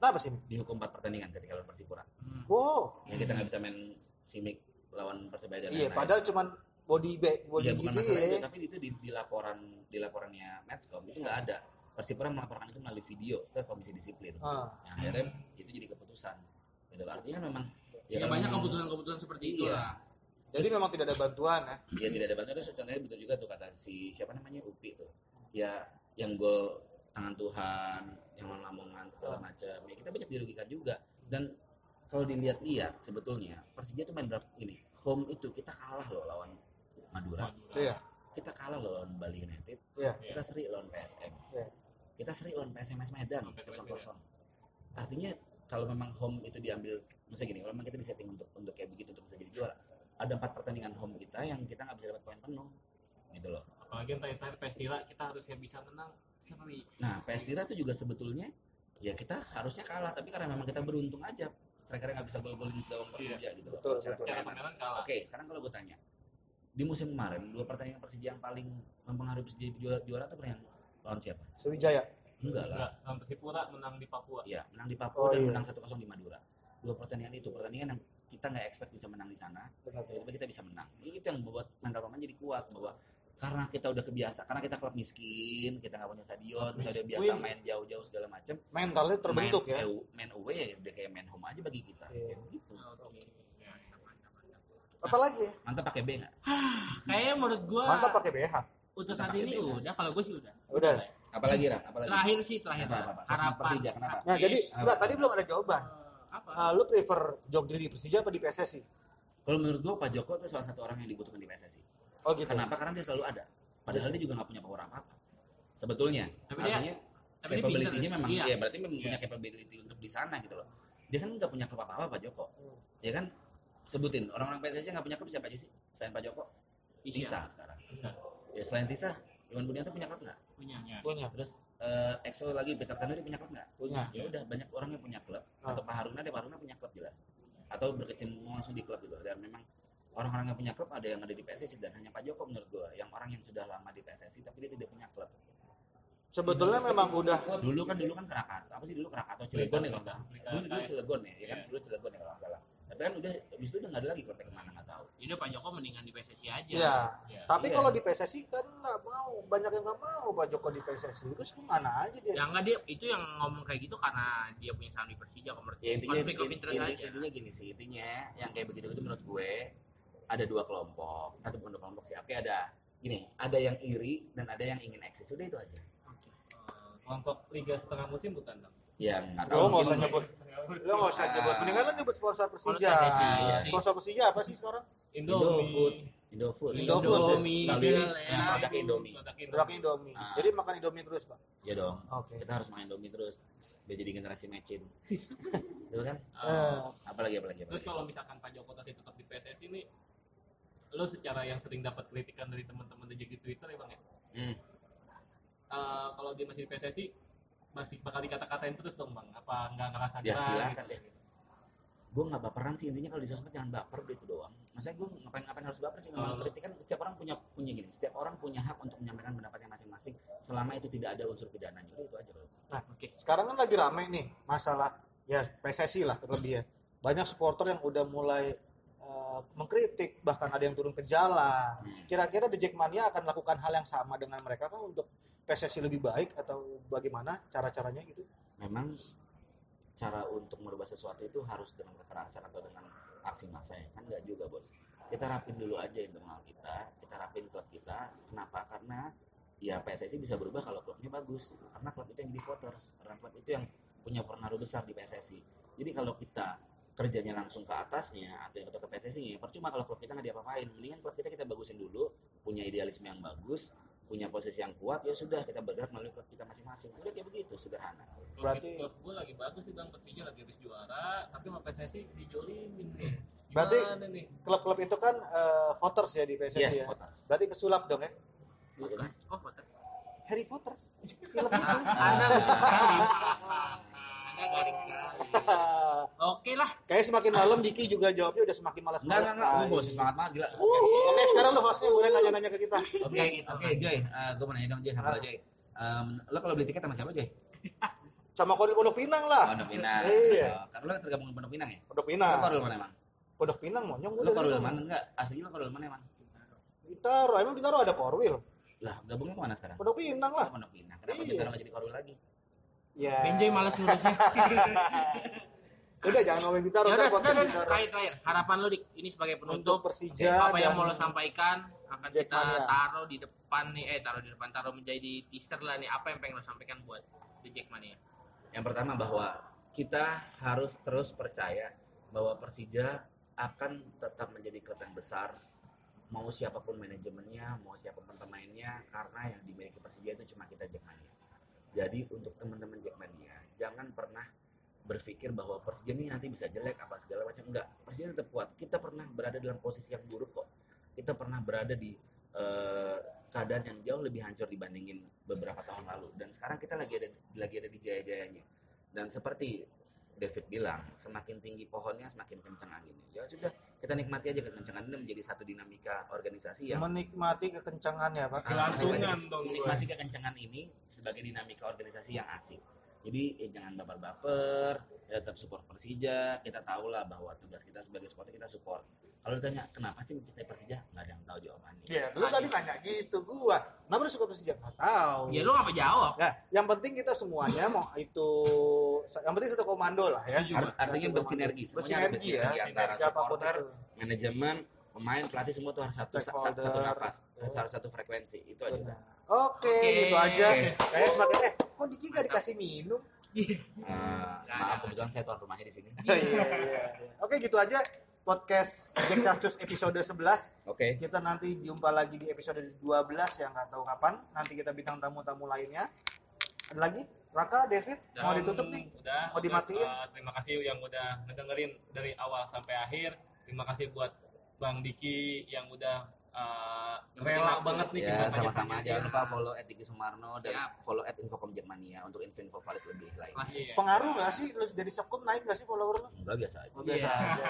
S1: Kenapa sih?
S3: dihukum 4 pertandingan ketika lawan Persipura
S1: Wow.
S3: yang kita nggak bisa main Simik lawan Persebaya dan
S1: Iya,
S3: lain-lain
S1: padahal cuman body bag, body
S3: Iya bukan masalah
S1: ya.
S3: itu, tapi itu di, di laporan di laporannya Matchcom itu nggak ada. Persipura melaporkan itu melalui video ke komisi disiplin.
S1: Ah.
S3: Yang akhirnya itu jadi keputusan. Itu artinya memang
S5: Ya,
S3: kalau
S5: banyak keputusan-keputusan seperti
S3: Iya.
S5: itu lah.
S1: Jadi memang tidak ada bantuan ya.
S3: Ya tidak ada bantuan itu contohnya betul juga tuh kata si siapa namanya Upi tuh. Ya yang gol tangan Tuhan, yang lamongan segala macam. Ya kita banyak dirugikan juga. Dan kalau dilihat-lihat sebetulnya Persija tuh main berapa ini home itu kita kalah loh lawan Madura.
S1: Iya.
S3: Kita kalah loh lawan Bali United.
S1: Iya.
S3: Kita seri lawan PSM.
S1: Iya.
S3: kita seri lawan PSMS Medan kosong kosong artinya kalau memang home itu diambil misalnya gini kalau memang kita disetting untuk untuk kayak begitu untuk bisa jadi juara ada empat pertandingan home kita yang kita nggak bisa dapat poin penuh gitu loh
S2: apalagi yang terakhir PS Tira kita harusnya bisa menang seri
S3: nah PS Tira itu juga sebetulnya ya kita harusnya kalah tapi karena memang kita beruntung aja strikernya nggak bisa gol-golin dalam Persija gitu loh
S1: Betul,
S3: secara
S1: betul.
S2: kalah
S3: Oke, sekarang kalau gue tanya, di musim kemarin dua pertandingan Persija yang paling mempengaruhi Persija jadi juara, juara pernah yang lawan siapa?
S1: Sriwijaya.
S3: Enggak lah.
S2: Enggak, lawan Persipura menang di Papua
S3: Iya, menang di Papua
S1: Oh,
S3: dan
S1: iya.
S3: menang 1-0 di Madura. Dua pertandingan itu, pertandingan yang kita nggak expect bisa menang di sana, tiba-tiba kita bisa menang. Jadi itu yang membuat mental pemain jadi kuat bahwa karena kita udah kebiasa, karena kita klub miskin, kita nggak punya stadion, kita udah biasa main jauh-jauh segala macam.
S1: Mentalnya terbentuk
S3: main,
S1: ya.
S3: Main away ya udah kayak main home aja bagi kita.
S1: Iya.
S3: Kayak gitu.
S5: Oke.
S1: Apalagi?
S3: Mantap pakai B nggak?
S5: Kayaknya menurut gua
S1: Mantap pakai BH.
S5: untuk saat ini udah kalau gue sih udah.
S1: Udah.
S5: ya.
S3: Apalagi Rak? Apalagi?
S5: Terakhir sih terakhir.
S3: Apa, apa, apa?
S5: Harapan.
S3: Persija, kenapa?
S1: Nah, jadi enggak tadi belum ada jawaban.
S5: Eh, apa?
S1: Ah, lu prefer Jogdri di Persija apa di PSSI?
S3: Kalau menurut gua Pak Joko itu salah satu orang yang dibutuhkan di PSSI.
S1: Oh gitu.
S3: Kenapa? Karena dia selalu ada. Padahal dia juga nggak punya power apa-apa. Sebetulnya.
S5: Tapi dia-
S3: Artinya
S5: tapi dia
S3: capability-nya memang
S5: Iya.
S3: iya. berarti memang punya capability untuk di sana gitu loh. Dia kan nggak punya klub apa-apa Pak Joko. Ya kan? Sebutin orang-orang PSSI nggak punya klub siapa aja sih? Selain Pak Joko? Tisa sekarang.
S2: bisa
S3: Ya selain Tisa, Iwan Bunianto punya klub nggak?
S5: punya.
S2: Ya.
S1: Punya.
S3: Terus eh, Exo lagi Peter Tanuri punya klub nggak?
S1: Punya.
S3: Ya udah banyak orang yang punya klub.
S1: Ah.
S3: Atau Pak Haruna deh Pak Haruna punya klub jelas. Atau berkecimpung langsung di klub gitu. Dan memang orang-orang yang punya klub ada yang ada di PSSI dan hanya Pak Joko menurut gua yang orang yang sudah lama di PSSI tapi dia tidak punya klub.
S1: Sebetulnya memang udah
S3: Dulu kan dulu kan Krakatau, apa sih dulu Krakatau Cilegon ya kalau nggak Dulu dulu. Cilegon ya, ya kan?
S2: Iya.
S3: Dulu Cilegon ya kalau nggak salah. Tapi kan udah habis itu udah nggak ada lagi klubnya ke mana nggak tahu.
S5: Ini Pak Joko mendingan di PSSI aja.
S1: Iya.
S2: Iya.
S1: Tapi
S3: Iya.
S1: kalau di PSSI kan nggak mau, banyak yang nggak mau Pak Joko di PSSI. Terus ke mana aja dia?
S5: Ya enggak dia itu yang ngomong kayak gitu karena dia punya saham di Persija kok menurut
S3: ya intinya
S5: konflik of
S3: in-
S5: interest
S3: inti-
S5: aja.
S3: intinya gini sih intinya yang kayak begitu itu menurut gue ada dua kelompok. Atau bukan dua kelompok sih oke ada gini ada yang iri dan ada yang ingin eksis. Udah itu aja.
S2: Eh, kelompok liga setengah musim bukan dong
S3: yang nggak
S1: Lo
S3: tahu
S1: nggak usah nyebut, lo nggak usah nyebut. Mendingan lo nyebut sponsor Persija.
S3: Iya.
S1: Sponsor Persija apa sih sekarang?
S3: Indofood. Indofood.
S1: Indofood.
S5: Indomie,
S3: tapi
S5: Indomie,
S3: yang produk Indomie.
S1: Produk Indomie.
S3: Ah.
S1: Jadi makan Indomie terus pak.
S3: ya dong.
S1: Oke.
S3: kita harus main Indomie terus biar jadi generasi matching. Betul kan?
S1: Eh,
S3: apalagi apalagi
S2: Terus kalau misalkan Pak Joko masih tetap di PSSI ini, lo secara yang sering dapat kritikan dari teman-teman di di Twitter ya bang ya,
S3: Hmm.
S2: Eh, kalau dia masih di PSSI masih bakal dikata-katain terus dong bang, apa nggak ngerasa
S3: Ya,
S2: gerah
S3: silakan
S2: gitu?
S3: deh. gue nggak baperan sih intinya kalau di sosmed jangan baper udah itu doang maksudnya gue ngapain ngapain harus baper sih memang
S2: Kalau-
S3: kritik kan setiap orang punya punya gini setiap orang punya hak untuk menyampaikan pendapatnya masing-masing selama itu tidak ada unsur pidananya udah itu aja kalau
S1: Nah,
S5: Oke.
S1: sekarang kan lagi rame nih masalah ya PSSI lah terlebih ya. Banyak supporter yang udah mulai mengkritik bahkan ada yang turun ke jalan.
S3: Hmm.
S1: Kira-kira The Jackmania akan melakukan hal yang sama dengan mereka kan untuk PSSI lebih baik atau bagaimana cara-caranya gitu?
S3: memang cara untuk merubah sesuatu itu harus dengan kekerasan atau dengan aksi massa ya. Kan nggak juga bos. Kita rapin dulu aja internal kita kita rapin klub kita. Kenapa? Karena ya PSSI bisa berubah kalau klubnya bagus. Karena klub itu yang jadi voters. Karena klub itu yang punya pengaruh besar di PSSI jadi kalau kita kerjanya langsung ke atasnya atau yang ke PSSI ya percuma kalau klub kita nggak diapa-apain mendingan klub kita kita bagusin dulu punya idealisme yang bagus punya posisi yang kuat ya sudah kita bergerak melalui klub kita masing-masing udah kayak begitu sederhana
S1: Berarti-
S2: klub gue lagi bagus nih bang, Persija lagi habis juara, tapi sama PSSI dijolimin nih.
S1: Berarti klub-klub itu kan eh, voters ya di PSSI
S3: Yes,
S1: ya.
S3: voters.
S1: Berarti pesulap dong ya.
S3: maksudnya
S5: Oh, voters.
S1: Harry Potters film itu.
S5: Anda lucu sekali. Garing sekali. Oke lah.
S1: Kayak semakin malam Diki juga jawabnya udah semakin
S3: enggak
S1: malas-malas.
S3: enggak enggak gue gak usah semangat banget gila
S1: Oke, sekarang lo hostnya boleh nanya-nanya ke kita.
S3: oke oke Joy gue mau nanya dong Joy sama lo Joy Em, lo kalau beli tiket sama siapa Joy
S1: Sama Kodil Pondok Pinang lah.
S3: Pondok Pinang
S1: Iya.
S3: Oh, karena lo tergabung di Pondok Pinang ya
S1: Pondok
S3: lo
S1: Pinang.
S3: korul mana emang
S1: Pondok Pinang monyong
S3: lo korul mana enggak asli lo korul mana emang
S1: Bintaro, emang Bintaro ada Korwil.
S3: lah gabungnya ke mana sekarang
S1: Pondok Pinang
S3: Oh,
S1: lah.
S3: Pondok Pinang kenapa
S1: Iya.
S3: Bintaro nggak jadi korul lagi
S1: Ya.
S5: Benjoy malas ngurusnya.
S1: Udah jangan ngomongin Bintaro,
S5: ya udah, udah,
S1: Bintaro.
S5: terakhir terakhir. Harapan lu dik ini sebagai
S1: Untuk
S5: penutup.
S1: Persija
S5: apa yang mau lo sampaikan akan kita
S1: Jackmania.
S5: taruh di depan nih eh taruh di depan taruh menjadi teaser lah nih apa yang pengen lo sampaikan buat The Jackmania
S3: yang pertama bahwa kita harus terus percaya bahwa Persija akan tetap menjadi klub yang besar mau siapa pun manajemennya mau siapa pun pemainnya karena yang dimiliki Persija itu cuma kita Jackmania jadi untuk teman-teman Jackmania jangan pernah berpikir bahwa Persija ini nanti bisa jelek apa segala macam. Enggak Persija tetap kuat. Kita pernah berada dalam posisi yang buruk kok. Kita pernah berada di eh, keadaan yang jauh lebih hancur dibandingin beberapa tahun lalu. Dan sekarang kita lagi ada lagi ada di jaya-jayanya. Dan seperti David bilang semakin tinggi pohonnya semakin kencang anginnya. Ya sudah kita nikmati aja kekencangan. Ini menjadi satu dinamika organisasi yang
S1: menikmati kekencangannya, Pak.
S2: Kelantungan dong
S3: menikmati kekencangan ini sebagai dinamika organisasi yang asik. Jadi eh, jangan baper-baper ya tetap support Persija. Kita tahu lah bahwa tugas kita sebagai supporter kita support kalau ditanya kenapa sih mencintai Persija nggak ada yang tahu jawabannya
S1: Iya, lu tadi nanya gitu gua. Kenapa lu suka Persija? Nggak tahu.
S5: ya lu ngapa jawab
S1: Nah, yang penting kita semuanya mau itu yang penting satu komando lah ya.
S3: Harus- artinya
S1: Satu
S3: bersinergi
S1: bersinergi ya.
S3: antara supporter
S1: itu.
S3: manajemen pemain pelatih semua tuh harus satu satu, satu nafas harus satu frekuensi itu aja.
S1: Oke,
S5: Oke.
S1: gitu aja. Kayak semakin eh kok Diki gak dikasih minum?
S3: Eh, maaf kebetulan saya tuan rumahnya di sini
S1: Iya, iya, iya. Oke, gitu aja podcast Jack Cascus episode 11.
S3: oke
S1: Kita nanti jumpa lagi di episode 12 yang nggak tahu kapan. Nanti kita bintang tamu-tamu lainnya. Ada lagi? Raka, David, mau
S2: Dan
S1: ditutup nih?
S2: Udah.
S1: Mau dimatiin?
S2: udah, uh, terima kasih yang udah ngedengerin dari awal sampai akhir. Terima kasih buat Bang Diki yang udah uh, rela banget nih.
S3: ya sama-sama jangan lupa follow at Diki Sumarno dan
S5: Siap.
S3: follow at Infocom Jackmania untuk info-info valid lebih lain.
S2: Iya.
S1: Pengaruh nggak sih? Lu dari Sokom naik nggak sih follower lu?
S3: enggak biasa aja
S1: Oh, biasa
S5: Iya.
S1: aja.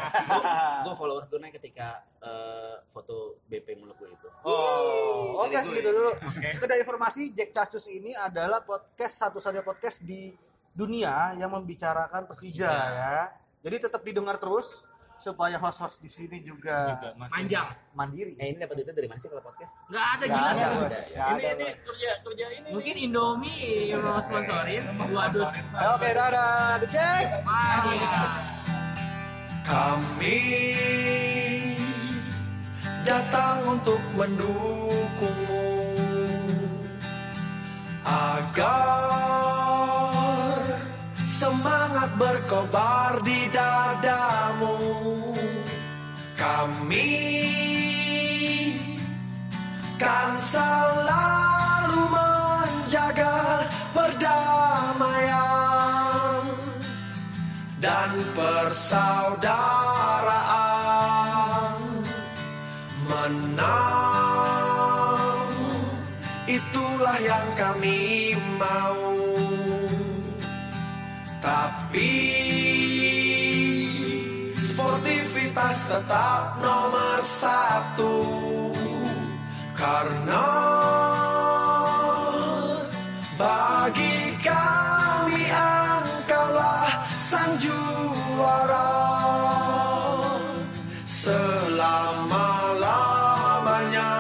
S3: gue followers gue naik ketika eh, foto BP muluk gue itu
S1: Oh, oke
S3: Dari gue.
S1: segitu dulu. Sekedar informasi, Jack Casus ini adalah podcast satu-satunya podcast di dunia yang membicarakan Persija ya. Jadi tetap didengar terus supaya host-host di sini juga,
S2: Juga
S5: Panjang.
S1: mandiri.
S3: Eh ini dapat duitnya dari mana sih kalau podcast?
S5: Nggak ada
S1: Nggak
S5: gila.
S1: ada, Bos.
S3: ada,
S1: Nggak
S2: ini
S1: ada,
S2: ini
S1: Bos.
S2: kerja kerja ini
S5: Mungkin Indomie yang mau sponsorin dua dus.
S1: Oke, dadah, The Jack.
S5: Mania.
S4: Kami datang untuk mendukungmu agar semangat berkobar di dadamu. Kan selalu menjaga perdamaian dan persaudaraan. Menang itulah yang kami mau. Tapi sportivitas tetap nomor satu karena bagi kami engkaulah sang juara. Selama-lamanya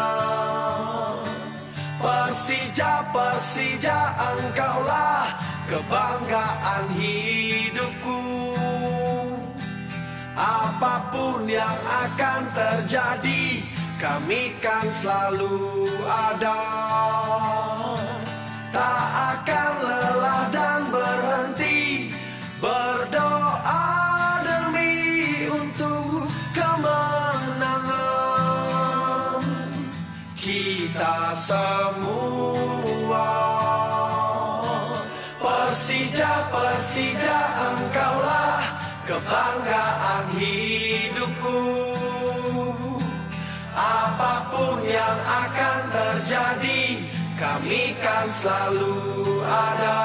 S4: Persija, Persija engkaulah kebanggaan hidupku. Apa pun yang akan terjadi Kami kan selalu ada. Tak akan lelah dan berhenti Berdoa demi untuk kemenangan. Kita semua Persija, Persija engkaulah kebanggaan Apa pun yang akan terjadi Kami kan selalu ada